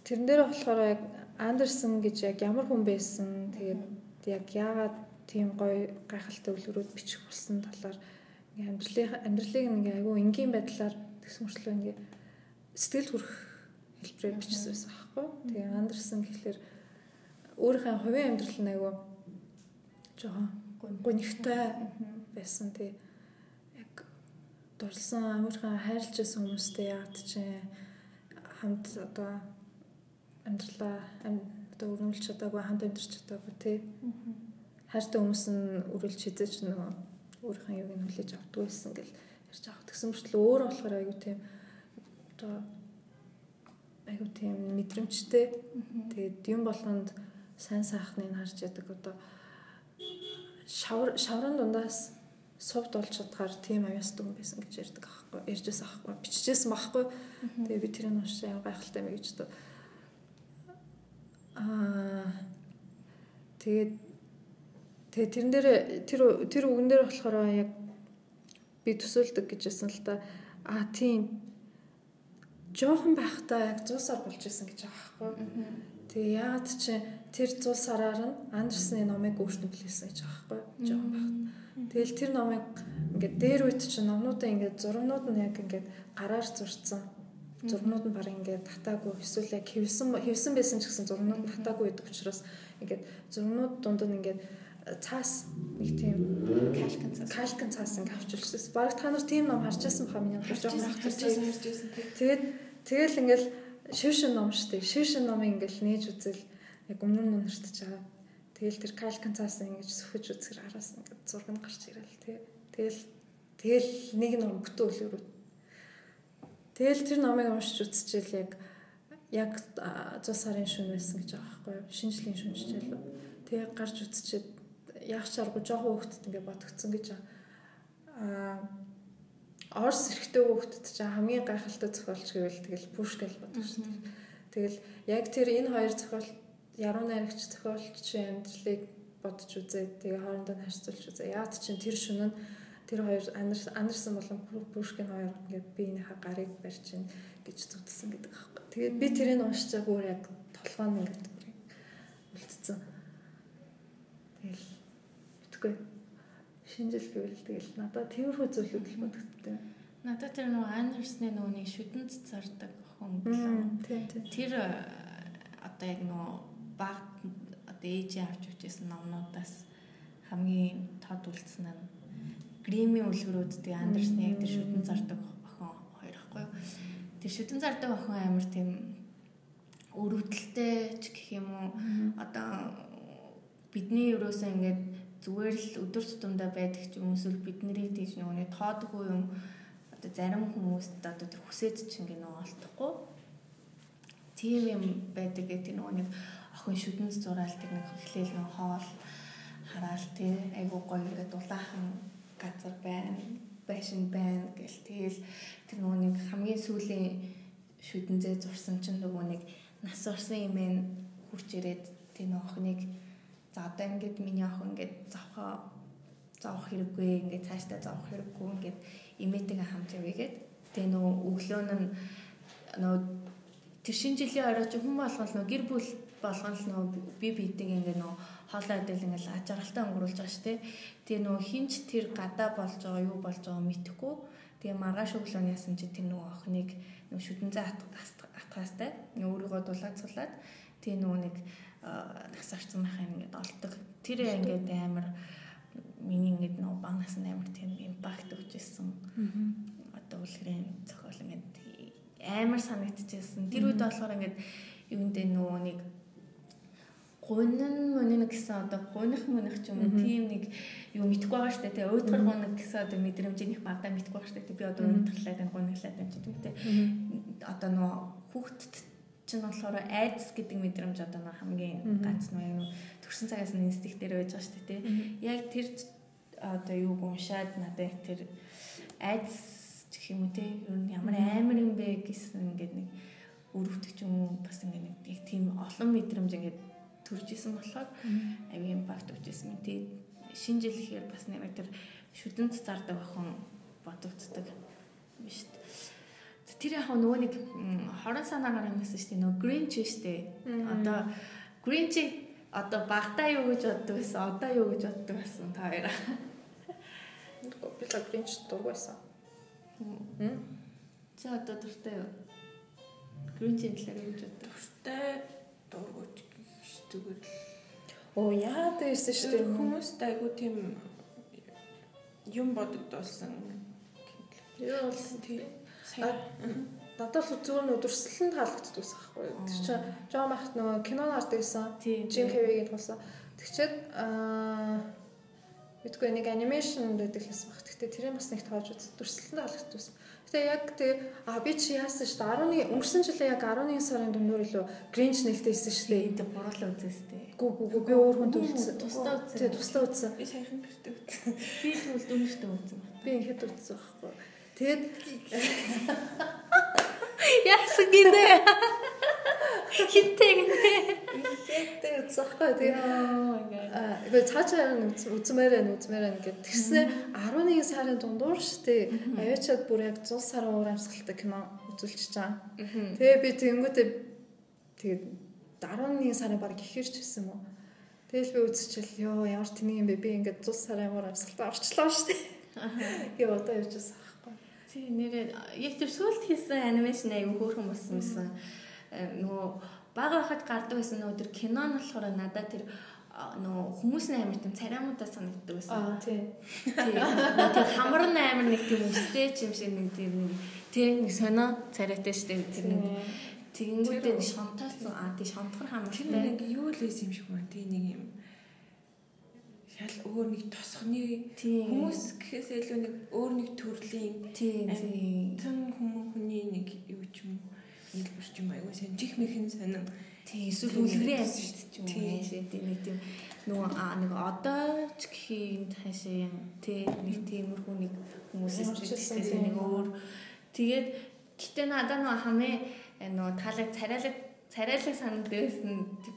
тэрэн дээр болохоор яг Андерсон гэж яг ямар хүн байсан. Тэгээд яг яагаад тийм гоё гайхалтай үлгэрүүд бичих болсон талаар амьдралын амьдралыг ингээ айгүй энгийн байдлаар тэгсэн мөрчлөө ингээ сэтгэл хүрэх хэлбэрээр бичсэн байсан аахгүй. Тэгээ Андерсон гэхэлэр өөрийнхөө хувийн амьдрал нь айгүй жоохон гонигтай байсан тий. Яг дурлсан өөрийнхөө хайрлаж байсан хүмүүстэй яад чинь хамт одоо амьдралаа одоо өрнүүлж чадаагүй хамт амьдарч чадаагүй тий. Хайртай хүмүүс нь үргэлж хизээч нөгөө өөрийнхөө юуг нь хүлээж авдаг байсан гэл ярьж авах. Тэгсэн мөртлөө өөр болохоор айгүй тийм одоо айгүй тийм мэдрэмжтэй. Тэгээд юм болгонд сайн сайхныг харж яадаг. Одоо шавар шаврын дундаас сувд болж чадхаар тийм аюустай хүн байсан гэж ярьдаг аахгүй ярьжсэн аахгүй бичижсэн байхгүй. Тэгээ би тэрийг уншиж аяа гайхалтай мэй гэж одоо. Аа тэгээд тэгээ тэрэн дээр тэр тэр үгэн дээр болохоор яг би төсөөлдөг гэжсэн л та а тийм жоохон байхдаа яг 100 сар болж исэн гэж байгаа байхгүй. Тэгээ яагаад чи тэр 100 сараар нь Андерсны номыг өөртөө билээсэн гэж байгаа байхгүй. Жоохон байхад. Тэгэл тэр номыг ингээд дээр үйт чи номнуудаа ингээд зургнууд нь яг ингээд гараар зурцсан. Зургнууд нь баг ингээд татаагүй эсвэл яг хэвсэн хэвсэн байсан ч гэсэн зургнууд нь татаагүй байдаг учраас ингээд зургнууд дунд нь ингээд цаас нэг тийм калкан цаас калкан цаас ингээ авчулсан. Бараг та нар тийм ном харж байсан баха миний харж байгаа харж байсан. Тэгээд тэгэл ингээл шившин ном штэ. Шившин номыг ингээл нээж үзэл яг өмнө нь уншиж байгаа. Тэгэл тэр калкан цаас ингэж сөхөж үзэхэр араас ингээ зураг нь гарч ирэл тий. Тэгэл тэгэл нэг ном бүтэн үлгэр. Тэгэл тэр номыг уншиж үзчихэл яг яг 100 сарын шөнө байсан гэж байгаа байхгүй юу? Шинжлэлийн шөнөжтэй л. Тэгээ гарч үзчихээд яах чаргу жоохон хөвгтд ингээ бодогдсон гэж аа Орс эрэхтэй хөвгтд чинь хамгийн гайхалтай зохиолч гэвэл тэгэл Пушкин бодож шин. Тэгэл яг тэр энэ хоёр зохиол яруу найрагч зохиолчийн амьдралыг бодож үзээд тэгээ хоорондоо харьцуулж үзээ. Яад чинь тэр шөнө нь тэр хоёр Андерсон болон Пушкин хоёр ингээд биенийхээ гарыг барьж ин гэж зүтсэн гэдэг аахгүй. Тэгээд би тэрийг уншиж байгаа өөр яг толгой нь ингээд үлдсэн. Тэгэл мэдгүй. Шинжил гэвэл тэгэл надад тиймэрхүү зүйлүүд л бодогдтой. Надад тэр нөгөө Андерсны нөгөөний шүдэнд зардаг охин гэлээ. Тэр э, одоо яг нөгөө баг одоо ээжээ авч үчээсэн номнуудаас хамгийн тод үлдсэн нь Гримийн үлгэрүүд тэгээ Андерсны яг тэр шүдэн зардаг охин хоёр ахгүй юу. Тэр шүдэн зардаг охин амар тийм өрөвдөлтэй ч гэх юм уу одоо бидний ерөөсөө ингээд зүгээр л өдөр тутамдаа байдаг ч юм эсвэл бид нарыг тийж нөгөөний тоодгүй юм одоо зарим хүмүүст одоо тэр хүсэж чинь гэнэ олдохгүй тийм юм байдаг гэдэг нөгөө нэг охин шүдэнс зураалтыг нэг эхлээл нэг хоол хараал тий айгуу гоё ингээд улаахан газар байна байшин байна гэл тэгэл тэр нөгөө нэг хамгийн сүүлийн шүдэнзээ зурсан чинь нөгөө нэг нас орсон юм ээ хурч ирээд тэр нөгөө охиныг За одоо ингээд миний охин ингээд завхаа зовх хэрэггүй ингээд цаашдаа зовх хэрэггүй ингээд имээтэйгээ хамт явъягээд тэгээ нөө өглөө нь нөө тэр шинэ жилийн орой чи хүн болгол нөө гэр бүл болгон л нөө би бидэг ингээд нөө хоолой адил ингээд ажралтай өнгөрүүлж байгаа шүү дээ. Тэгээ нөө хинч тэр гадаа болж байгаа юу болж байгаа мэдэхгүй. Тэгээ маргааш өглөө яасан чи тэр нөгөө охиныг нөө шүдэнзээ атгаастай нөө өөрийгөө дулаацуулаад тэгээ нөгөө нэг нас орсон байхын ингээд олдог. Тэр ингээд амар миний ингээд нөө баг насны амар тийм импакт өгчээсэн. Одоо үлгэрийн зохиол ингээд амар санагдчихсэн. Тэр үед болохоор ингээд юундээ нөгөө нэг гунин мөнийн гэсэн одоо гуних мөнөх ч юм уу тийм нэг юу мэдгүй байгаа штэ тий. Уйдгар гуниг гэсэн одоо мэдрэмжийнх багтаа мэдгүй байгаа штэ би одоо уйдгарлаад энэ гуниглаад байна ч гэдэг тий. Одоо нөө хүүхдэд чинь болохоор айдас гэдэг мэдрэмж одоо нэг хамгийн ганц нь юу төрсэн цагаас нь инстинкт дээр байж байгаа шүү дээ тий. Яг тэр одоо юуг уншаад надад тэр айдас гэх юм уу тий. Ер нь ямар амар юм бэ гэсэн ингээд нэг өрөвдөх юм уу бас ингээд нэг яг тийм олон мэдрэмж ингээд төрж исэн болохоор ави импакт өгчээсэн юм тий. Шинэ жил гэхээр бас нэг тэр шүдэнд зардаг охин бодогддог юм шүү дээ тэр яг нөгөө нэг хорон санаагаар юмсэн шүү дээ нөгөө гринч шүү дээ одоо гринч одоо багтаа юу гэж боддог байсан одоо юу гэж боддог байсан та мэдгүй. Би л Grinch дургүйсэн. Хм. Чи одоо дуртай юу? Grinch-ийн талаар юу гэж боддог? Дуртай дургуйч зүгээр л Оо яа дээсэн шүү дээ. хүмүүст айгу тийм юм бодогдуулсан. Юу бол Сайн. Надад л зүгээр нь өдөрсөлн таалагддаг ус аахгүй. Тэр чинь Жон Махт нөгөө кинон арт байсан. Jim Carrey-гийн тулсан. Тэгчээд аа Мэдгүй нэг анимашн л байсан баг. Гэтэ тэрийг бас нэг тоож үз. Дүрслэлтэнд таалагддаг байсан. Гэтэ яг тэг а би чи яасан шүү дээ. 10-ны өнгөрсөн жилийн яг 11 сарын дундуур илүү Grinch нэлтэйсэн шүү дээ. Энд буруулаа үзээстэй. Гү гү гү би өөр хүнд үлдсэн. Тусдаа үзсэн. Тий, тусдаа үзсэн. Би саяхан гэртээ үзсэн. Би тэгвэл дөнгөжтэй үзсэн. Би ихэд үзсэн байхгүй. Тэгээд Яасан гинэ? Хинтэй гинэ. үзсэн байхгүй. Тэгээд. Аа, игээ цаашаа үзмээр байна, үзмээр байна гэд. Тэгснэ 11 сарын дундуур штэ. Аваачаад бүр яг 100 сарын уур амьсгалтай кино үзүүлчихэж байгаа. Тэгээ би тэгэнгүүтээ тэгээд 11 сарын баг ихэрч юм уу? Тэгэл би үзчихэл ёо ямар тэнийг юм бэ? Би ингээд 100 сарын уур амьсгалтай орчлоо штэ. Гээ одоо байхгүй. Тий нэрээ тэр сүлд хийсэн анимашн аягүй хөөрхөн болсон юмсан. Нөгөө бага байхад гардаг байсан нөгөө тэр кино нь болохоор надад тэр нөгөө хүмүүс нь амар тийм цариамуудаа санагддаг байсан. Аа тий. Тий. Тэр хамар нь амар нэг тийм өстэй юм шиг нэг тийм нэг тий нэг сонио царайтай штэ тэр нэг тэгэнгүүтээ шонтоолсон аа тий шонтгор Тэр хамартай. нэг юу л байсан юм шиг байна. Тий нэг юм шал өөр нэг тосхны хүмүүс гэхээс илүү нэг өөр нэг төрлийн тий тий. тэн хүмүүс хүний нэг юу ч юм нийлбэр ч юм аягүй сайн чих мэхэн сонин Тий эсвэл үлгэрийн амьд ч юм уу Тийм. яашаа тий нэг тийм нөгөө нэг одоо ч гэхийн юм тий нэг тиймэрхүү нэг хүмүүсээс Ямар ч хэлсэн ч тийм. нэг өөр тэгээд гэтээ надад нөгөө хамээ нөгөө таалаг царайлаг царайлаг санагддаг байсан.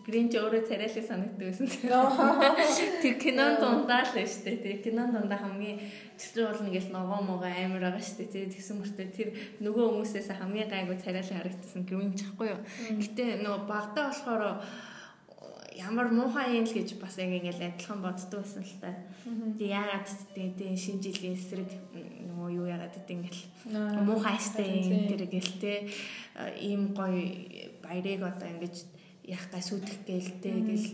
Гринч өөрөө царайлаг санагддаг байсан. Тэр кинон дундаа л шүү дээ тий. Кинон дундаа хамгийн тэр бол нэгэл ногоо могоо амар байгаа шүү дээ тэгсэн мөртөө тэр нөгөө хүмүүсээс хамгийн гайгүй царайлаг харагдсан гринч ахгүй юу? Гэтэ нөгөө багтаа болохоор ямар муухай юм л гэж бас яг ингээл адилхан боддог байсан л та. Тэгээ яагаад тэгээ шинэ жилийн эсрэг нөгөө юу яагаад гэдэг ингээл муухай штэ тийм. тэр гэл те ийм гоё баярыг одоо ингэж яах гай сүдэх гээл те гэл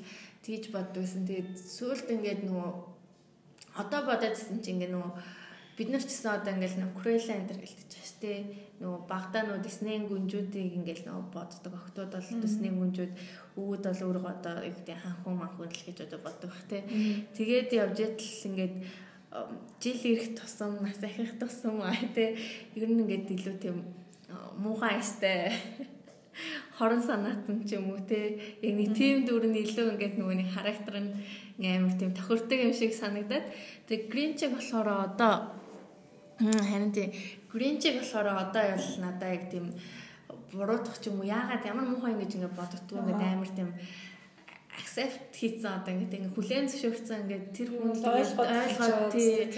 тэгж боддгүйсэн. Тэгээд сүүлд ингээд нөгөө одоо бодоодсэн чинь ингээд нөгөө бид нар ч гэсэн одоо ингээл нөгөө Крейла энэ төр гэлтэж байгаа шүү дээ. Нөгөө багтаа нөгөө Диснейн гүнжүүдийг ингээл нөгөө боддог. Охтууд бол Диснейн гүнжүүд өвөд бол өөрөө одоо юу гэдэг ханхуу манхуу л гэж одоо боддог бах те. Тэгээд явж идэл ингээд жил ирэх тусам нас ахих тусам аа те. Ер нь ингээд илүү тийм муухай штэ. Хорон санаатан ч юм уу те? Яг нэг тийм дүр нь илүү ингээд нөгөө нэг характер нь амар тийм тохирдог юм шиг санагдаад. Тэг гринчиг болохоор одоо харин тийм гринчиг болохоор одоо ял надаа яг тийм буруутах ч юм уу яагаад ямар муухай ингэж ингээ бодогдгүй ингээд амар тийм accept хийсэн одоо ингээд ингээ хүлээн зөвшөөрсөн ингээд тэр хүн ойлгоод тий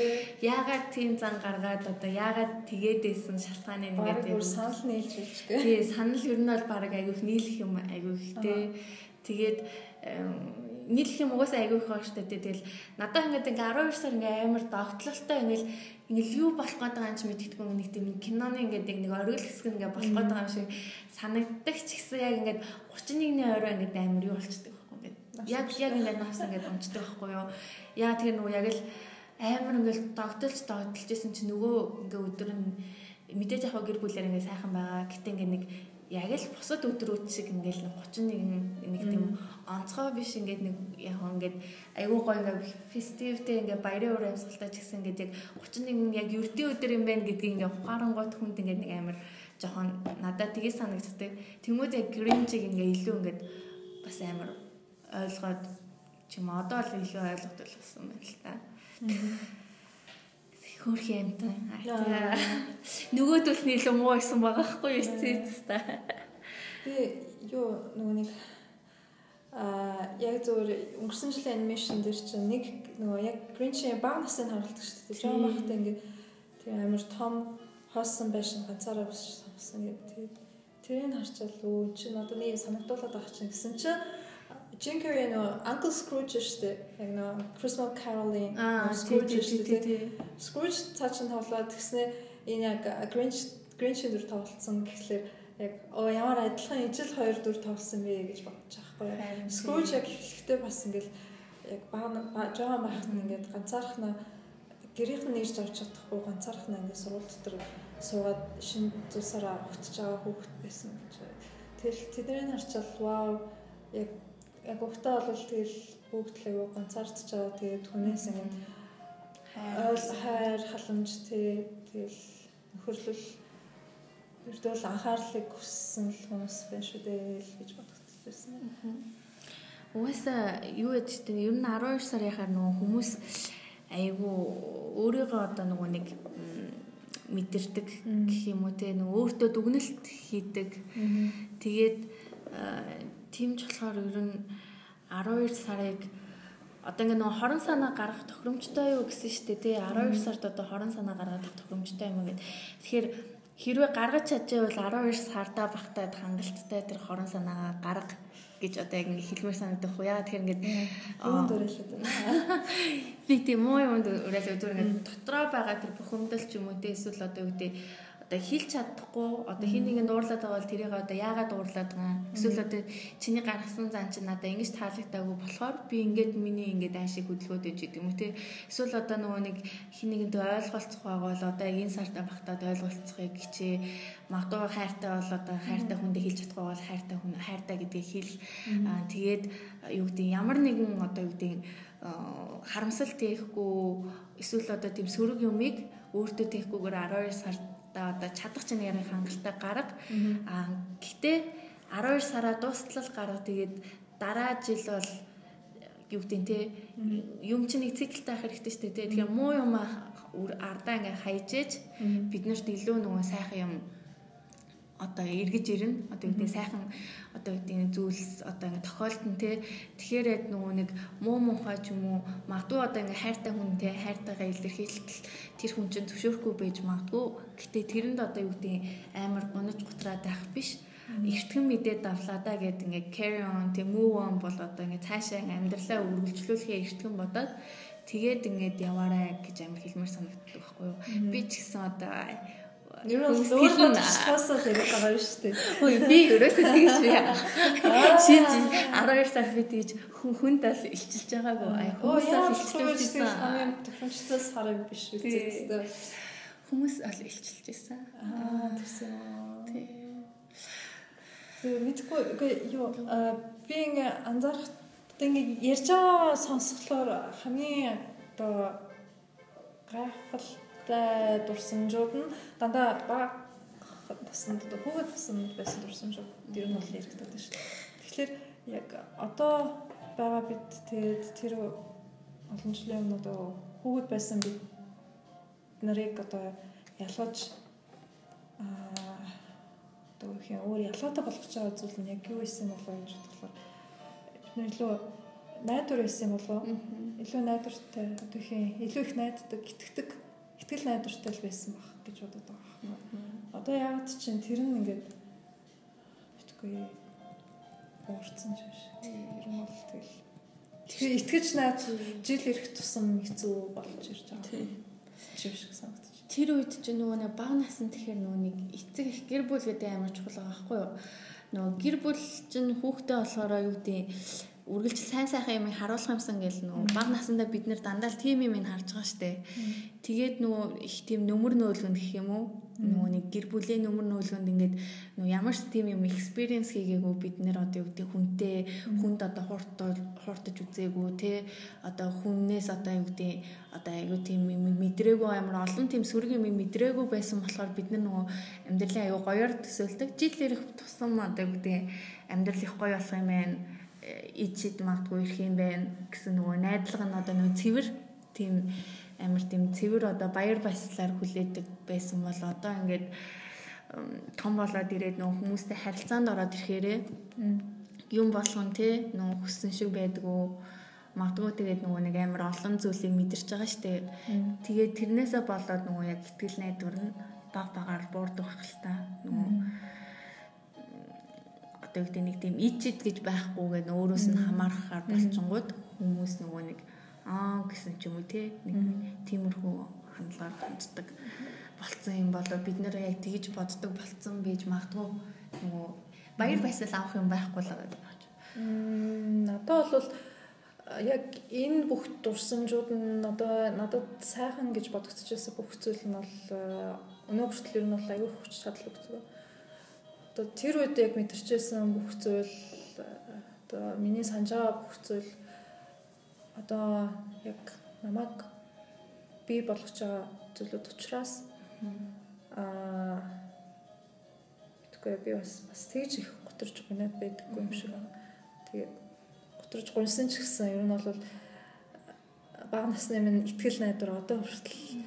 яагаад тийм зан гаргаад одоо яагаад тэгээд байсан шалтгааны нэгээд бүр санал нийлж гээ. Тий, санал ер нь бол баг айгүйх нийлэх юм айгүйх те. Тэгээд нийлэх юм угаасаа айгүйх баг штэ те. Тэгэл надад ингээд ингээ 12 сар ингээ амар догтлолтой ингээл ингээл юу болох гээд байгаа юм чи мэддэггүй нэг тийм киноны ингээд яг нэг оргил хэсэг ингээ болох гээд байгаа юм шиг санагддаг ч гэсэн яг ингээд 31-ний орой ингээд амар юу ингээд. Яг яг ингээд навс ингээд унцдаг байхгүй юу. Яа тэр нөгөө яг л амар ингээл догтолж догтолж исэн чи нөгөө ингээ өдөр нь мэдээж яг гэр бүлээр ингээ сайхан байгаа. Гэтэ ингээ нэг яг л бусад өдрүүд шиг ингээл нэг 31 нэг тийм онцгой биш ингээд нэг яг ингээд айгүй гоё ингээ фестивтэй ингээ баярын өөр амьсгалтай ч гэсэн ингээд яг 31 яг ердийн өдөр юм байна гэдгийг ингээ ухаарангуйт хүнд ингээ нэг амар жоохон надад тгий санагддаг. Тэмүүд яг гринчиг ингээ илүү ингээд бас амар ойлгоод ч юм одоо л илүү ойлгоод болсон байна л та. Хөрх юмтай. Яа. Нөгөөдөл нь илүү муу байсан байгаа хгүй юу эцээс та. Би юу нөгөө нэг аа яг зөвөр өнгөрсөн жилийн анимашн дээр чинь нэг нөгөө яг Grinch-ийн баг насыг харуулдаг шүү дээ. Жоо махтай ингээд тийм амар том хоосон байшин ганцаараа биш самсан гэдэг. Тэгээд тэрийг харчаал өө чи надад нэг санагдуулаад байгаа чинь гэсэн чинь Jim Carrey нөө Uncle Scrooge дээ. Яг нөө Christmas Carol-ийн Scrooge тий. Scrooge цаа чин тоглоод тэгснэ энэ яг Grinch Grinch дүр тоглолцсон гэхлээр яг оо ямар адилхан ижил хоёр дүр тоглосон бэ гэж бодож байгаа байхгүй. Scrooge яг эхлэхдээ бас ингээл яг баа жоохон байхад нь ингээд ганцаархна гэрийнх нь нэрж авч чадахгүй ганцаархна ингээд сургууль дотор суугаад шинэ зүйлсаараа өгтөж байгаа хүүхэд байсан гэж. Тэгэл тэднийг харчаал вау яг яг өгтөө бол тэгэл бүгд л аягүй ганцаардж байгаа. Тэгээд хүнээс ингээд ойл хайр халамж тий тэгэл нөхөрлөл ердөө анхаарлыг хүссэн хүмүүс байна шүү дээ л гэж бодогдчихсэн. Угаасаа юу гэж тийм ер нь 12 сарынхаар нөгөө хүмүүс айгүй өөрийгөө одоо нөгөө нэг мэдэрдэг гэх юм уу те нөгөө өөртөө дүгнэлт хийдэг. Тэгээд тимч болохоор ер нь 12 сарыг одоо ингээ нөгөө хорон санаа гаргах тохиромжтой юу гэсэн штэ тий. 12 сард одоо хорон санаа гаргах тохиромжтой юм гээд тэгэхээр хэрвээ гаргаж чадчихвал 12 сардаа багтаад хангалттай тэр хорон санаагаа гарга гэж одоо яг ингээ хэлмээр санагдах уу. Яагаад тэгэхээр ингээд уриалаад байна. Би тийм муу юмд уриалаад зүгээр ингээд дотроо байгаа тэр бухимдал ч юм уу те эсвэл одоо юу гэдэг одоо хэлж чадахгүй одоо хин нэгэнд уурлаад байгаа бол тэрийг одоо яагаад уурлаад байгаа? Эсвэл одоо чиний гаргасан зан чинь надад ингэж таалагдаагүй болохоор би ингээд миний ингээд аашиг хөдөлгөөд иж гэдэг юм те? Эсвэл одоо нөгөө нэг хин нэгэнд ойлголцох байгаа бол одоо энэ сартаа багтаад ойлголцохыг хичээ. Магадгүй хайртай бол одоо хайртай хүндээ хэлж чадахгүй бол хайртай хүн хайртай гэдгийг хэл тэгээд юу гэдэг ямар нэгэн одоо юу гэдэг харамсал тээхгүй эсвэл одоо тийм сөрөг юмыг өөртөө тээхгүйгээр 12 сард та одоо чадах чинь ярих хангалттай гарга. Аа гэтээ 12 сараа дуустал гарга тэгээд дараа жил бол юу гэдэг те юм чинь нэг циклтэй байх хэрэгтэй шүү дээ. Тэгэхээр муу юм ардаа ингээ хайжээж биднэрт илүү нөгөө сайхан юм одоо эргэж ирнэ. Одоо үүдээ сайхан одоо үүдээ зүйлс одоо ингэ тохиолдсон те. Тэгэхээр нөгөө нэг муу муухай ч юм уу магадгүй одоо ингэ хайртай хүн те хайртайгаа илэрхийлтэл тэр хүн чинь зөвшөөрөхгүй байж магадгүй. Гэтэ тэрэнд одоо юу гэдэг амар гунаж гутраад байх биш. Эртгэн мэдээд давлаа да гэд ингээ carry on тэг move on бол одоо ингээ цаашаа амьдралаа үргэлжлүүлэхээ эртгэн бодоод тэгээд ингээд яваарай гэж амар хэлмээр санагддаг байхгүй юу. Би ч гэсэн одоо Ер нь өөрөө тусгаасаа тэгээд байгаа юм шүү дээ. Хөөе би ерөөсөө тэгж би. Чи 12 сар би тэгж хүн хүнд ал илчилж байгаагүй. Ай хүмүүс ал илчилжсэн. Хамгийн тохиомжтой сар юм биш үү гэдэг. Хүмүүс ал илчилж байсан. Аа тэгсэн. Тий. Мэдгүй юу би ингээ анзаарах ингээ ярьж байгаа сонсголоор хамгийн одоо гайхал та дурсамжууд нь дандаа баг басанд хүүхэд басанд байсан дурсамжууд тэр нь бол яригддаг шүү дээ. Тэгэхээр яг одоо байгаа бид тэгээд тэр олон жилийн өмнө одоо хүүхэд байсан бид нарыг одоо ялгаж аа одоо их өөр ялгаатай болгож байгаа зүйл нь яг юу байсан болоо гэж бодлоо бид нар илүү найдвар байсан болоо илүү найдвартай одоо их илүү их найддаг итгэдэг ихтгэл найдвартай л байсан баг гэж бодод байгаа юм. Одоо яагаад чинь тэр нь ингээд битгүй уурцсан ч биш. Ер нь бол тэгэл Тэгэхээр итгэж найд жил ирэх тусам хэцүү болж ирж байгаа. Тийм. Чив шиг санагдаж. Тэр үед чинь нөгөө нэг баг насан тэгэхээр нөгөө нэг эцэг их гэр бүл гэдэг амар чухал байгаа байхгүй юу? Нөгөө гэр бүл чинь хүүхдээ болохоор юу гэдэг үргэлж сайн сайхан юм харуулах юмсан гэл нөө баг насандаа бид нэр дандаа л тийм юм ин харж байгаа штэ. Тэгээд нөгөө их тийм нөмөр нөөлгөнд гэх юм уу? Нөгөө нэг гэр бүлийн нөмөр нөөлгөнд ингээд нөгөө ямар ч тийм юм experience хийгээгүй бид нэр одоо юу гэдэг хүнтэй хүнд одоо хууртаж хууртаж үзээгүй те одоо хүннээс одоо юу гэдэг одоо аягүй тийм мэдрээгүй амар олон тийм сүрэг юм мэдрээгүй байсан болохоор бид нар нөгөө амьдралын аягүй гоёор төсөөлдөг. Жил ирэх тусам одоо юу гэдэг амьдрал их гоё болох юм байна ичид магадгүй ирэх юм байна гэсэн нөгөө найдлага нь одоо нөгөө цэвэр тийм амар тийм цэвэр одоо баяр баясгалаар хүлээдэг байсан бол одоо ингээд том болоод ирээд нөгөө хүмүүстэй харилцаанд ороод ирэхээрээ юм болгон те нөгөө хүссэн шиг байдгүй магадгүй тэгээд нөгөө нэг амар олон зүйлийг мэдэрч байгаа штэ. Тэгээд тэрнээсээ болоод нөгөө яг ихтгэл найдвар нь баг багаар буурдаг байх л та. Нөгөө одоо гэдэг нэг тийм ичид гэж байхгүйгээ өөрөөс нь хамаарахаар болчингууд хүмүүс нөгөө нэг аа гэсэн ч юм уу тий нэг тиймэрхүү хандлагаар ханддаг болцсон юм болоо. Бид нэр яг тэгж боддог болцсон байж магадгүй нөгөө баяр баясгал авах юм байхгүй л байгаа гэж. Надад бол яг энэ бүх дурсамжууд нь одоо надад сайхан гэж бодогдчихсэн бүх зүйл нь бол өнөө хүртэл ер нь бол аюу хүч чадал өгдөг. Одоо тэр үед яг мэдэрчээсэн бүх зүйл одоо миний санаж байгаа бүх зүйл одоо яг намайг би болгож байгаа зүйлүүд учраас аа тэгвэл би бас бас тэгж их готорж гунаад байдаггүй юм шиг. Байна. Тэгээд готорж гунсан ч гэсэн ер нь бол бага насны минь ихтгэл найдвар одоо хүртэл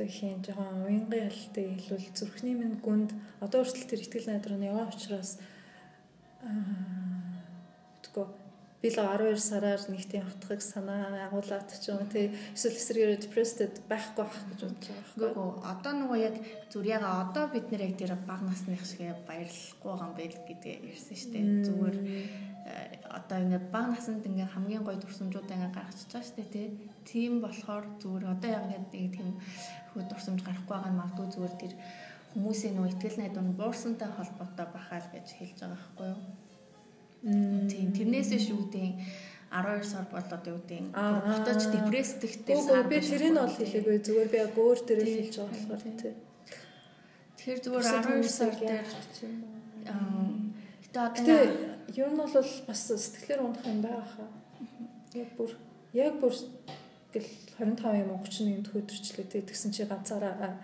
ихийн жоохон уянгын ялтай хэлвэл зүрхний минь гүнд одоо хүртэл тэр ихтгэл найдвар нь яваа учраас аа тэгвэл би л 12 сараар нэг тийм хатхыг санаа агуулад ч юм тий эсвэл эсрэгээр depressed байхгүй байх гэж бодож байгаа байхгүй. Гүг одоо нөгөө яг зүр яга одоо бид нэр яг тэр баг насных шиг баярлахгүй байгаа юм байл гэдгээ ярьсан шүү дээ. Зүгээр э, одоо ингээд баг насанд ингээд хамгийн гоё дурсамжуудаа ингээд гаргачихж байгаа шүү дээ тий. Тийм болохоор зүгээр одоо яг ингээд нэг тийм хөө дурсамж гарахгүй байгаа нь магадгүй зүгээр тэр хүмүүсийн нөгөө ихтгэл найдвар нь буурсантай холбоотой бахаа л гэж хэлж байгаа байхгүй юу? Тийм тэрнээсээ шүүдийн 12 сар болоод юу гэдэг боточ депрессдэгтэй сар би тэрийг бол хэлээгүй. Зүгээр би яг өөр дээр хэлж байгаа болохоор тийм Тэгэхээр зүгээр 12 сар дээр гэтээ одоо ер нь бол бас сэтгэлээр унах юм байгаа хаа яг бүр яг бүр гэл 25 юм 31 дэх өдөрчлөө тэгсэн чи ганцаараа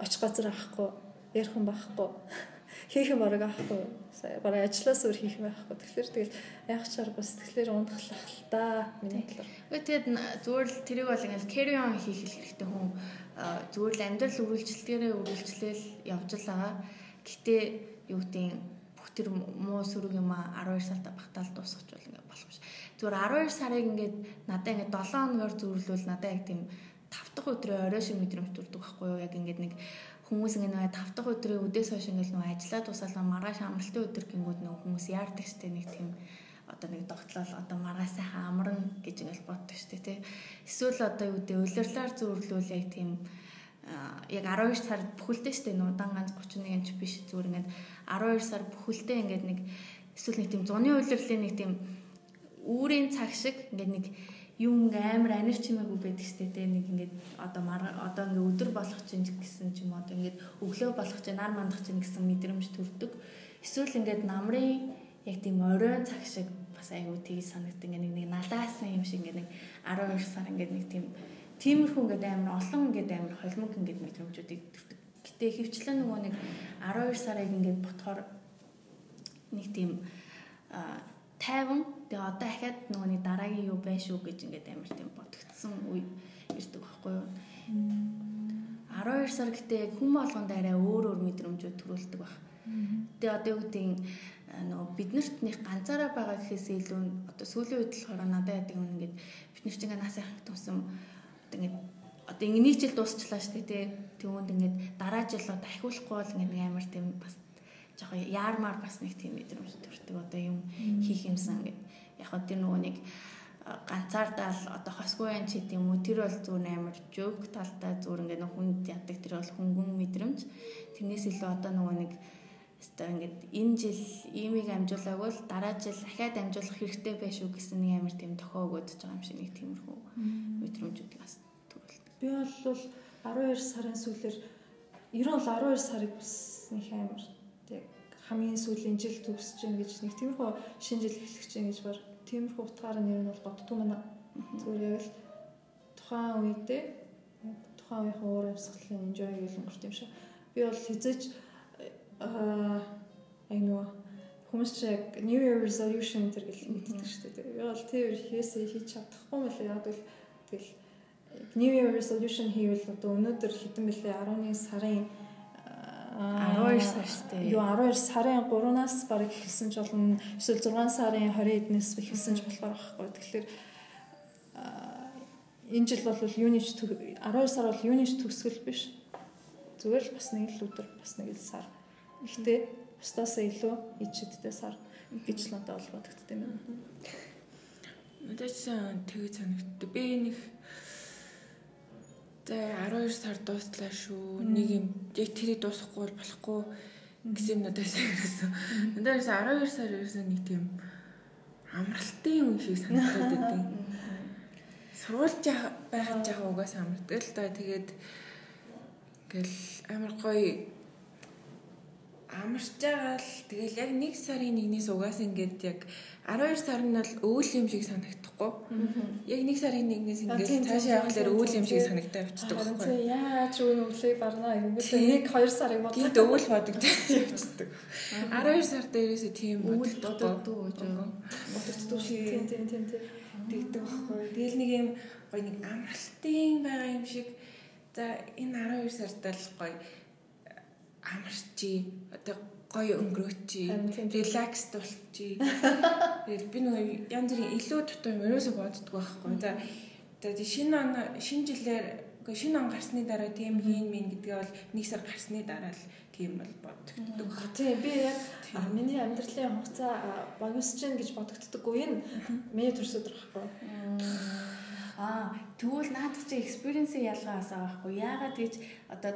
очих газар авахгүй ярих юм байхгүй хийх юм бараг авахгүй сая бараг ажлаас өөр хийх юм байхгүй тэгэхээр тэгэл яг чар бас тэгэхээр ундахлах л та миний талаар. Үгүй тэгээд зүгээр л тэрийг бол ингээл carry on хийх хэрэгтэй хүн зүгээр л амьдрал үргэлжлэлгээрээ үргэлжлээл явж л байгаа. Гэтэ юу гэдэг бүх тэр муу сөрөг юм а 12 сартаа багтаал дуусгах бол ингээд болох биш. Зүгээр 12 сарыг ингээд надад ингээд 7 хоногор зүүрлвэл надад яг тийм 5 дахь өдрөө орой шиг мэдрэмж төрдөг байхгүй юу? Яг ингээд нэг хүмүүс ингэ нөгөө тав дахь өдрийн үдээс хойш ингэ нөгөө ажиллаа дуусаал маргааш амралтын өдөр гингүүд нөгөө хүмүүс яардаг штэ нэг тийм одоо нэг тогтлол одоо маргааш сайхан амарна гэж ингэ боддог штэ тий. Эсвэл одоо юу гэдэг улирлаар зөөрлүүл яг тийм яг 12 сар бүхэлдээ штэ нөгөө дан ганц 31 инч биш зүгээр ингэ 12 сар бүхэлдээ ингэ нэг эсвэл нэг тийм зуны улирлын нэг тийм үүрийн цаг шиг ингэ нэг юм амар анир чимээгүй байдаг штэ тэ нэг ингээд одоо одоо ингээд өдөр болох чинь гэсэн ч юм одоо ингээд өглөө болох чинь нар мандах чинь гэсэн мэдрэмж төрдөг. Эсвэл ингээд намрын яг тийм оройн цаг шиг бас айгүй тгий санагддаг ингээд нэг нэг налаасан юм шиг ингээд нэг 12 сар ингээд нэг тийм тиймэрхүү ингээд амар олон ингээд амар холимог ингээд мэдрэмжүүдийг төрдөг. Гэтэ хөвчлэн нөгөө нэг 12 сарыг ингээд ботхоор нэг тийм тайван тэгээ одоо дахиад нөгөө нэг дараагийн юу байна шүү гэж ингээд амар тийм бодогдсон үе ирдэг байхгүй юу. 12 сар гэтээ хүм болгонд арай өөр өөр мэдрэмжүүд төрүүлдэг баг. Тэгээ одоо юу гэдэг нөгөө биднэрт нэг ганцаараа байгаа гэхээс илүү одоо сүүлийн үед болохоор надад яадаг юм ингээд бид нар чинь нас яхах тусам одоо ингээд одоо ингээд нэг жил дуусчлаа шүү дээ тий. Тэгвэл ингээд дараа жил одоо ахиулахгүй бол ингээд амар тийм бас жоохон яармаар бас нэг тийм мэдрэмж төрдөг одоо юм хийх юмсан гэд яг хөө тэр нөгөө нэг ганцаардаал одоо хосгүй юм чи тийм үү тэр бол зүгээр амар жоок талтай зүгээр ингээд хүнд яддаг тэр бол хөнгөн мэдрэмж тэрнээс илүү одоо нөгөө нэг өстой ингээд энэ жил имийг амжуулаагүй л дараа жил дахиад амжуулах хэрэгтэй байх шүү гэсэн нэг амар тийм тохио өгöd байгаа юм шиг нэг тиймэрхүү мэдрэмжүүд бас төрүүлдэг. Би бол 12 сарын сүүлээр ер нь бол 12 сарыг бас нэг амар хамгийн сүүлийн жил төгсөж гин гэж нэг тиймэрхүү шинэ жил эхлэх чинь гэж бар. Тиймэрхүү утгаар нь ер нь бол боддгоо мана. Зүгээр яг л тухайн үедээ тухайн үеийн уур амьсгалын enjoy гэх юм гэрт юм шиг. Би бол хизэж аа ай нөө хүмүүс чи New Year resolution гэдэг гэл мэддэг шүү дээ. Би бол тэр хийсээ хийж чадахгүй мөлий яг л тэгэл New Year resolution хийвэл одоо өнөөдөр хэдэн бэлээ 11 сарын 12 сар шүү дээ. Юу 12 сарын 3-наас бараг эхэлсэн ч болно. Эсвэл 6 сарын 20-ээс эхэлсэн ч болохоор байхгүй. Тэгэхээр энэ жил бол юунич 12 сар бол юунич төгсгөл биш. Зүгээр л бас нэг л өдөр бас нэг л сар. Гэхдээ бусдаас илүү ичэдтэй сар гэж л надад бол бодогддог юм байна. Надад ч тэгээд санагддаг. Би нэг За 12 сар дуустлаа шүү. Нэг юм яг тэрийг дуусгахгүй бол болохгүй гэсэн надад санагдсан. Надад 12 сар ерөөсөн нэг тийм амралтын үе шиг санагдаад байдаг. Сургууль байхад жаа угаасаа амардаг л да. Тэгээд ингээл амар гоё амарч байгаа л тэгэл яг нэг сарын нэгнээс угаас ингээд яг 12 сар нь бол өвөл юм шиг санагдахгүй. Яг нэг сарын нэгнээс ингээд цаашаа явахлаар өвөл юм шиг санагдаад явцдаг байхгүй. Яаж өвөл өвлийг барнаа ингээд нэг 2 сарыг бодлоо. Гинт өвөл бодогдож явцдаг. 12 сар дээрээсээ тийм өвөл бодогддог гэж бодогддог шиг. Тийм тийм тийм тийм. Тэгдэг байхгүй. Тэгэл нэг юм гоё нэг амралтын байгаа юм шиг. За энэ 12 сард л гоё амарчи одоо гоё өнгөрөөчи релакс болчи тэгэл би нөгөө янз бүрийн илүү дутуу юм ерөөсө боддгоо байхгүй за за шинэ он шинэ жилээр үгүй шинэ он гарсны дараа тийм хийн мин гэдгээ бол нэг сар гарсны дараа л тийм бол бодогддог. Тийм би яг миний амьдралын хугацаа богиносч гин гэж бодогддоггүй энэ миний төрс өдөр байхгүй. Аа тэгвэл наадах чи experience ялгаас байгаа байхгүй. Яагаад гэж одоо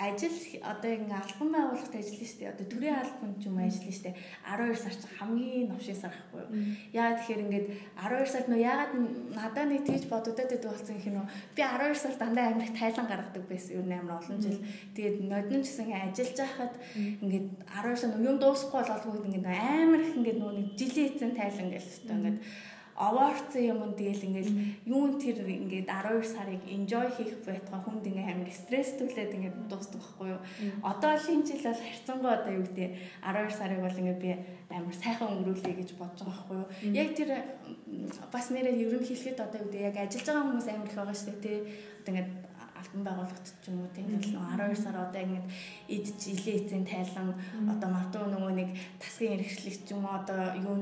ажил одоо ингэ албан байгууллагт ажиллана шүү дээ. Одоо төрийн албанд ч юм ажиллана шүү дээ. 12 сар чинь хамгийн новшин сар ахгүй юу? Яагаад тэгэхээр ингээд 12 сард нөө яагаад надад нэг тийж бодогдоод байдаг болсон гэх юм уу? Би 12 сар дандаа амирх тайлан гаргадаг байсан юу амар олон жил. Тэгээд нодон ч гэсэн ингээ ажиллаж байхад ингээд 12 сар юм дуусахгүй болголгүй ингээд амар их ингээд нөө нэг жилийн эцэн тайлан гээл өстой ингээд овоорцсон юм тэгэл ингээл юун тэр ингээд 12 сарыг enjoy хийх байтугай хүнд ингээ амар стресс түлээд ингээд дуустдаг байхгүй юу. Одоо л энэ жил бол харьцангуй одоо юу гэдэг 12 сарыг бол ингээ би амар сайхан өнгөрүүлье гэж бодож байгаа байхгүй юу. Яг тэр бас нэрээ ерөн хэлэхэд одоо юу гэдэг яг ажиллаж байгаа хүмүүс амар их байгаа шүү дээ тий. Одоо ингээд алтан байгууллагт ч юм уу тийм л 12 сар одоо ингэж эд жилийн эцэн тайлан одоо магадгүй нөгөө нэг тасгийн эрхлэгч юм одоо юу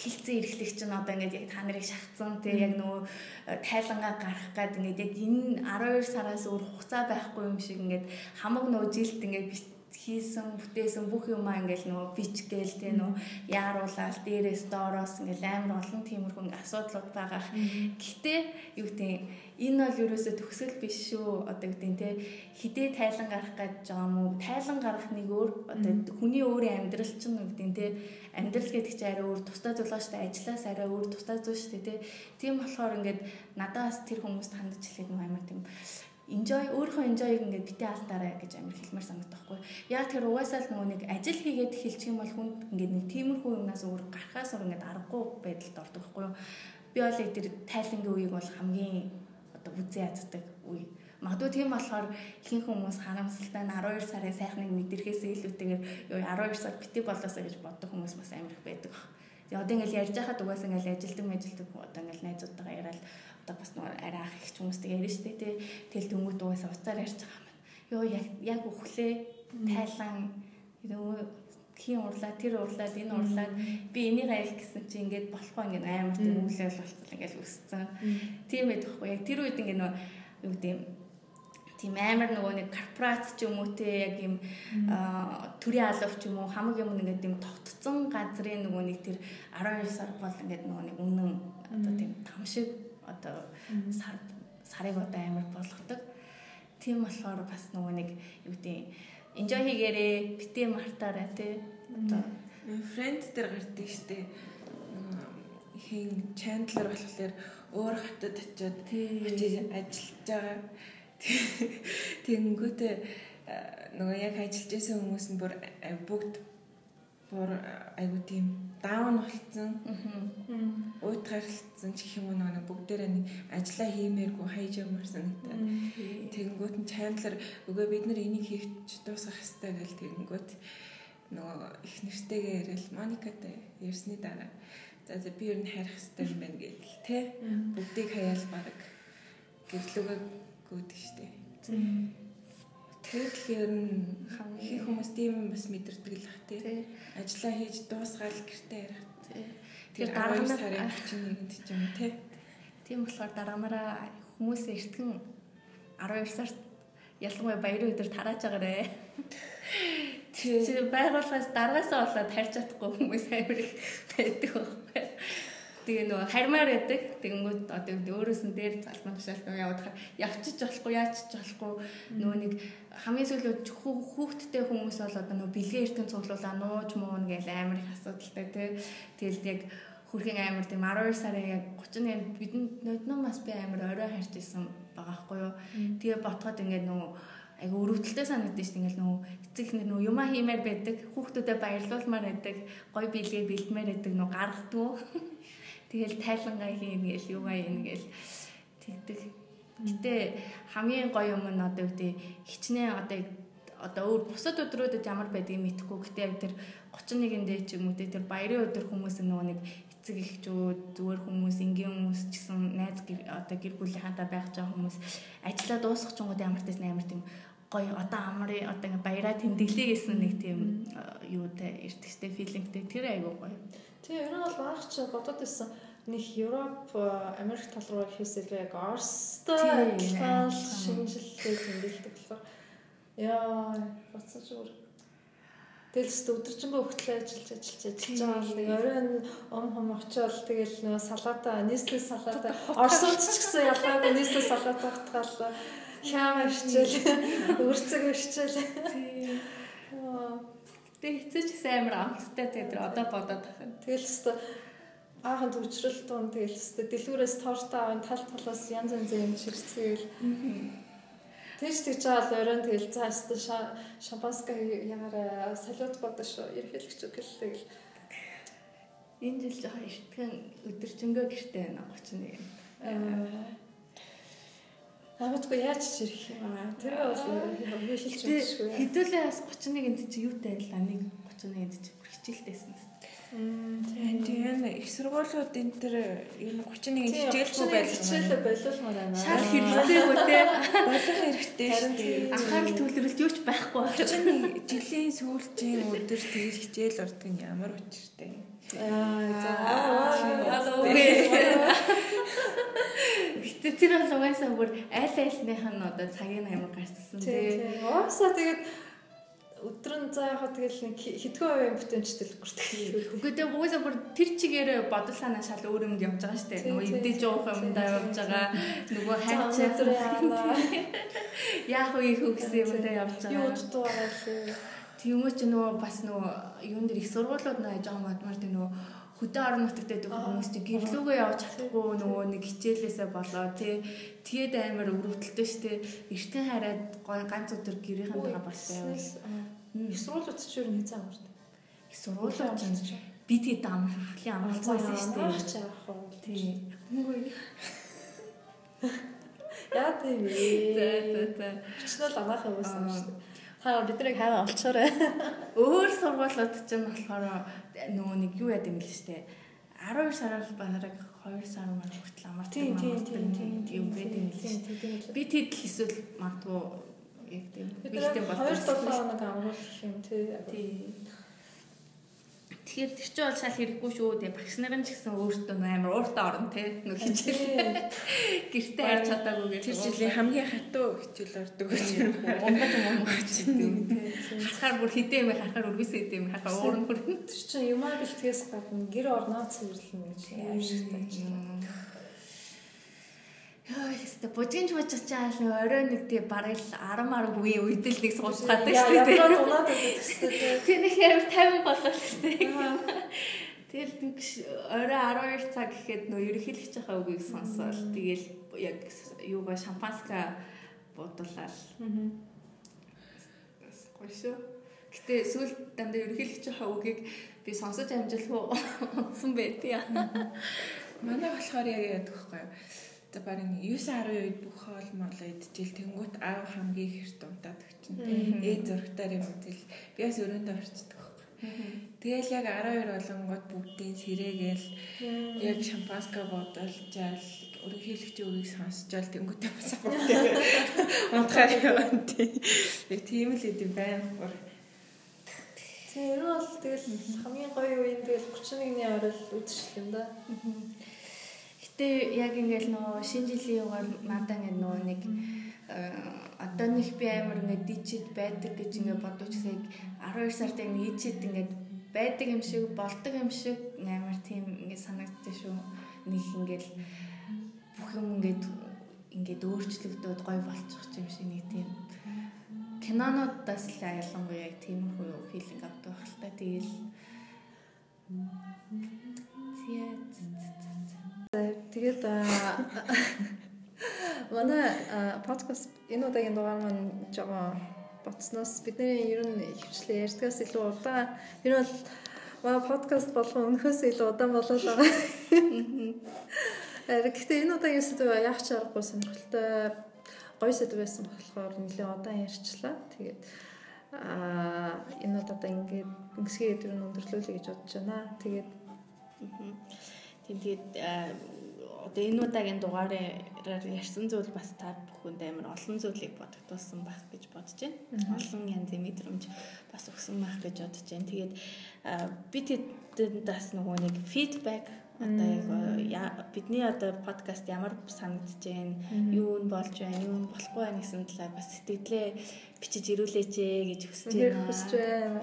хилцэн эрхлэх чинь одоо ингээд яг та нарыг шахацсан тий яг нөгөө э, тайлангаа гарах гад ингээд яг энэ 12 сараас өөр хугацаа байхгүй юм шиг ингээд хамаг нөгөө жилд ингээд хийсэн бүтээсэн бүх юмаа ингээл нөгөө бичгээл тэ нөгөө яаруулаад дээрээс доороос ингээл амар олон тиймэрхүү асуудлууд байгаа. Гэхдээ юу гэдэг энэ бол ерөөсөө төгсгөл биш шүү. Одоо гэдэг те хідээ тайлан гарах гэж байгаа юм уу? Тайлан гарах нэг өөр одоо хүний өөрийн амьдрал чинь юу гэдэг те амьдрал гэдэг чинь арай өөр зүйл штэ ажиллаас арай өөр тусдаа зүйл штэ те. Тийм болохоор ингээд надаас тэр хүмүүст хандж хэлэх юм амар тийм enjoy өөрийнхөө enjoy-г ингээд битээ алдаарай гэж амир хэлмээр санагдах байхгүй. Яг тэр угаасаа л нөгөө нэг ажил хийгээд хэлчих юм бол хүнд ингээд нэг тиймэрхүү юмнаас өөр гарахаас өөр ингээд аргагүй байдалд ордог байхгүй юу. Би бол тэр тайлангийн үеийг бол хамгийн одоо үзээ яддаг үе. Магадгүй тийм болохоор ихэнх хүмүүс харамсалтай нь 12 сарын сайхныг мэдэрхээс илүүтэйгээр 12 сар битэг болоосаа гэж боддог хүмүүс бас амирх байдаг. Тэгээ одоо ингээл ярьж байхад угаасаа ингээл ажилтдаг мэжилдэг одоо ингээл найзуудтайгаа яриад одоо бас нөгөө арай ах их хүмүүстэй ярьж штэ тий. Тэл дөнгөд угаасаа уцаар ярьж байгаа юм. Йоо яг яг өглөө тайлан нөгөө хин урлаа тэр урлаад энэ урлаад би энийг айл гэсэн чи ингээд болохгүй ингээд амар тийм үйлэл болцол ингээд өссөн. Тийм байдаг хгүй яг тэр үед ингээд нөгөө юу гэдэг юм тийм амар нөгөө нэг корпорац ч юм уу те яг юм төрийн алав ч юм уу хамаг юм ингээд тийм тогтцсон газрын нөгөө нэг тэр 12 сар бол ингээд нөгөө нэг үнэн одоо тийм там шиг одоо сар сарыг одоо амар болгодог. Тийм болохоор бас нөгөө нэг юу гэдэг enjoy хийгээрээ битээ мартаарай тий. Одоо friends дээр гардаг штеп хин чандлер болохоор өөр хотод очиод очиж ажиллаж байгаа. Тэнгүүтээ нөгөө яг ажиллаж байсан хүмүүс нь бүр бүгд бүр айгу тийм даун болцсон. Уйтгарлцсан ч гэх юм уу нэг бүгдээрээ нэг ажиллаа хиймээргүй хайж ямарсан гэдэг. Тэгэнгүүт нь Чандлер үгүй бид нар энийг хийвч дуусгах хэрэгтэй гэл тэгэнгүүт нөгөө их нэртэйгээ ярил Моникатай ярьсны дараа за за би ер нь хайрах хэрэгтэй юм байна гэл тэ бүгдийг хаяал баг гэрлүүгээ гүйдэг штеп. Тэгэхээр ер нь их хүмүүс тийм бас мэдэрдэг л бах тий. Ажлаа хийж дуусгаал гэртээ ярих. Тэр дараа нь сарын 31-нд ч юм тий. Тийм болохоор дараагаараа хүмүүс эртгэн 12 сард ялангуяа баярын өдөр тарааж байгаарэ. Чи байгууллагаас дараасаа болоод харж чадахгүй хүмүүс амар их байдаг байхгүй. Тэгээ нөгөө хармаар байдаг. Тэгэнгүүт одоо өөрөөс нь дээр залман тушаалт яваад явчих болохгүй, яачих болохгүй. Нөгөө нэг хамгийн сүүлд хүүхдтэй хүмүүс бол одоо нөгөө бэлгээ эртэн цуглуулаа нууж муун гэл амар их асуудалтай тий. Тэгэл яг хүрхэн амар тийм 12 сарын яг 31 бидэнд нөднөө бас би амар орой харж исэн байгаа хгүй юу. Тэгээ ботход ингээд нөгөө айгу өрөвдөлтэй санагдаж шүү дээ ингээл нөгөө эцэг нэр нөгөө юмаа хиймээр байдаг. Хүүхдүүдэд баярлуулмаар байдаг. Гой биелгээ бэлдмээр байдаг. Нөгөө гаргадгүй Тэгэл тайлангаа хийн гээл юугаа ийн гээл тэгдэг. Гэтэ хамгийн гоё юм нь одоо үгтэй хичнээн одоо одоо өөр бусад өдрүүдэд ямар байдгийг мэдэхгүй. Гэтэ яг тэр 31-нд дээр ч юм уу тэр баярын өдөр хүмүүс нөгөө нэг эцэг эхчүүд зүгээр хүмүүс энгийн хүмүүс ч гэсэн найз одоо гэр бүлийнхантай байх жаа хүмүүс ажиллаа дуусгах ч юм уу ямар тэс амар тийм гоё одоо амрын одоо ингээ баяраа тэмдэглэе гэсэн нэг тийм юутай эртгчтэй филингтэй тэр айгуу гоё. Тэгээ ер нь бол багч бодод исэн нэг Европ Америк тал руу ихээсээ яг Орстой адилхан шинжилгээ тэмдэглэдэг болохоор. Яа боцсон зүгээр Тэгэл ч өдөржингөө хөлтлөө ажиллаж ажиллаж ажиллаж байгаа нэг оройн ом хом очиод тэгэл нөгөө салаата нийслэл салаата Оросууд ч гэсэн ялгаагүй нийслэл салаата утгаал. Хяам ирчээл үрцэг ирчээл Тэг хэцүү ч гэсэн амар амттай тэр одоо бодоод тахын. Тэгэл хэвээр аахан төвчрөл туун тэгэл хэвээр дэлгүүрээс торта аван тал талаас янз янз юм ширцгээл. Тэгж тэгж байгаа оройн тэгэл цаа хэвээр шампанска ягаар салют бодож ерхийлэгч гэлээ гэл. Энэ жил жоохон эртгэн өдөржингөө гэртээ байна 31. Намайггүй яаж чирэх юм аа. Тэр бол хөвшилж өгшгүй. Хэдүүлээ бас 31-нд чи юутай байлаа? Нэг 31-нд чи бүр хичээлтэйсэн. Тийм их сургуулиуд энэ төр ер нь 31-нд хичээлгүй байлаа. Хичээлээ болиулмаар байна. Шал хэрэгцээгүй те. Болох хэрэгтэй шүү дээ. Анхаарал төвлөрөлт юу ч байхгүй байна. Жилийн сүүлчийн өдөр тэгэл хичээл ордог нь ямар учиртай. Аа за. Гэтэ тэр бол угаасаа бүр аль альных нь одоо цагийн амар гарцсан тий. Угаасаа тэгээд өдөр нь заа яхаа тэгэл нэг хэдхэн хувийн бүтэмжтэй л хүртэх. Үгүй дээ угаасаа бүр тэр чигээр бодолсанаа шал өөр юмд явж байгаа дээ. Нөгөө эдэж уух юмдаа явж байгаа. Нөгөө хайч өдөр яана. Яах вэ их үгсэн юмдаа явж байгаа. Юу дутуу байгаа лээ. Тиймээ ч нөгөө бас нөгөө юун дээр их сургуулиуд яж байгаа мадмар тий нөгөө хөдөө орон нутагт байдаг хүмүүс чи гэрлүүгээ явж чадахгүй нөгөө нэг хичээлээсээ болоо тий тэгээд амар өрөвдөлтөө штэ эртэн хараад ганц өдөр гэрийнхэнтэйгээ болсон байвал их сургуулиуд ч юу нэг цаа их сургуулиуд ч би тэгээд амрахлын амралцсан штэ яах яах вэ тий. Яа тийм ээ? За за чичнэл анаахаа байсан штэ Та биднийг хайгаа олчоорой. Өөр сургуулиуд ч юм болохоор нөгөө нэг юу яд юм л штэ. 12 сараас бараг 2 сар мар хүртэл амар тийм тийм тийм тийм байд юм л штэ. Би тэд л эсвэл магадгүй яг тийм бэлтэн болсон. 2 7 хоног амруулах юм тий. Тэгэхээр тэр чинь бол шал хэрэггүй шүү. Тэгээ багш нарын ч гэсэн өөртөө амар ууртаа орно те. Нүг хичээл. Гэртээ харж чадаагүй гэж. Тэр жилийн хамгийн хатуу хичээл ордог гэж. Монгол монгол хичээл те. Харахаар бүр хідээ юм харахаар үргэлжлээ хідээ юм харахаар уурн бүр. Тэр чинь юмаа бэлтгэс гадна гэр орноо цэвэрлэнэ гэж аим шиг Яа, яста бужигч бужигч аа л орой нэг тий бараг л 10 10 үе үедэл нэг суулгаад шүү дээ. Яа, унаад байдаг шүү дээ. Тэр нэг амар 50 болоо шүү дээ. Тэгэл нэг орой 12 цаг гэхэд нөө ерөнхийлөгч хаа үгийг сонсоол. Тэгэл яг юугаа шампанска бодуулаад. Аа. Гойшо. Гэтэ сүүл дандаа ерөнхийлөгч хаа үгийг би сонсож амжилтгүй унтсан байдیں۔ Манай болохоор яг яадаг вэ? За барин 9-10 үед бүх хоол моол идчихэл тэнгуут аав хамгийн их хэрт унтаад өгчин. Ээ зургатаар юм үзэл би бас өрөөндөө орчдөг байхгүй. Тэгэл яг 12 болонгод бүгдийн сэрээгээл яг шампанска бодолжаал өргөхийлөгчийн үгийг сонсчаал тэнгуүтэй бас бүгдээ унтахаар явна тий. Яг тийм л идэв байна бүр. Тэр бол тэгэл хамгийн гоё үеийн тэгэл 31-ний орол үдшил юм да. Аа Гэтэ яг ингээл нөгөө шинэ жилийн югаар надаа ингээд нөгөө нэг одоо нэг би амар ингээд дижит байдаг гэж ингээд бодож яг 12 сард нэг ичэд ингээд байдаг юм шиг болдог юм шиг амар тийм ингээд санагддаг шүү. Нэг ингээд бүх юм ингээд ингээд өөрчлөгдөд гой болчих юм шиг нэг тийм кинонуудаас л ялангуяа яг тиймэрхүү филинг авдаг байх л та. Тэгэл Тэгээд манай подкаст энэ удаагийн дугаар маань жоохон боцсноос бидний ер нь хвчлээ ярьдгаас илүү удаан ер бол маа подкаст болгон өнөхөөс илүү удаан болоо л байгаа. Гэхдээ энэ удаагийн сэдв яах ч аргагүй сонирхолтой гоё сэдв байсан болохоор нэлээд удаан ярьчлаа. Тэгээд аа энэ удаа ингээд ингэсгээ өдөр нь өндөрлүүлэе гэж бодож байна. Тэгээд тэгээд одоо энэ удаагийн дугаараар ярьсан зүйл бас та бүхэнд амар олон зүйлийг бодогдуулсан байх гэж бодож байна. Олон янзын мэдрэмж бас өгсөн байх гэж бодож байна. Тэгээд би тэдэнд бас нөгөө нэг фидбек одоо яг бидний одоо подкаст ямар санагдаж байна, юу нь болж байна, юу нь болохгүй байна гэсэн талаар бас сэтгэлээ бичиж ирүүлээч ээ гэж хүсэж байна. Хүсэж байна.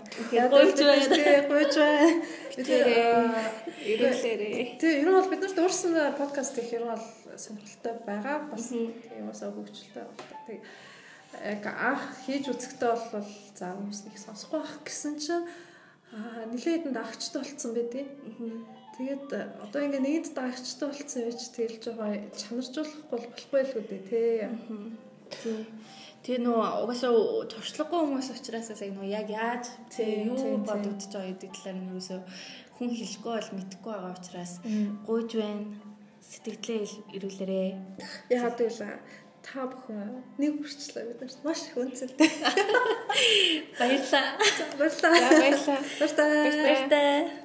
Гуйж байна. Гуйж байна. Ирүүлээрээ. Тэгээ ер нь бол бид нарт уурсан подкаст их ер нь бол сонирхолтой байгаа. Бас тийм бас хөгжөлтэй байна. Тэгээ яг анх хийж үзэхдээ бол за хүмүүс нэг сонсохгүй байх гэсэн чинь нилээдэнд агчтай болцсон байдгийг. Тэгээд э, одоо ингээ нэгд дагчтай болцсон байж тэгэл жоо чанаржуулахгүй болохгүй л үү тий. Тэгээ нөө угаасаа туршлагагүй хүмүүс учраас яг нөө яг яаж тий юу бодогдож байгаа гэдэг талаар нь юусоо хүн хэлэхгүй бол мэдэхгүй байгаа учраас гуйж байна. Сэтгэлээ ирүүлээрээ. Яагаад гэвэл та бүхэн нэг хүрчлээ бид нарт маш их. Баярлалаа. Баярлалаа. Баярлалаа. Баярлалаа. Баярлалаа.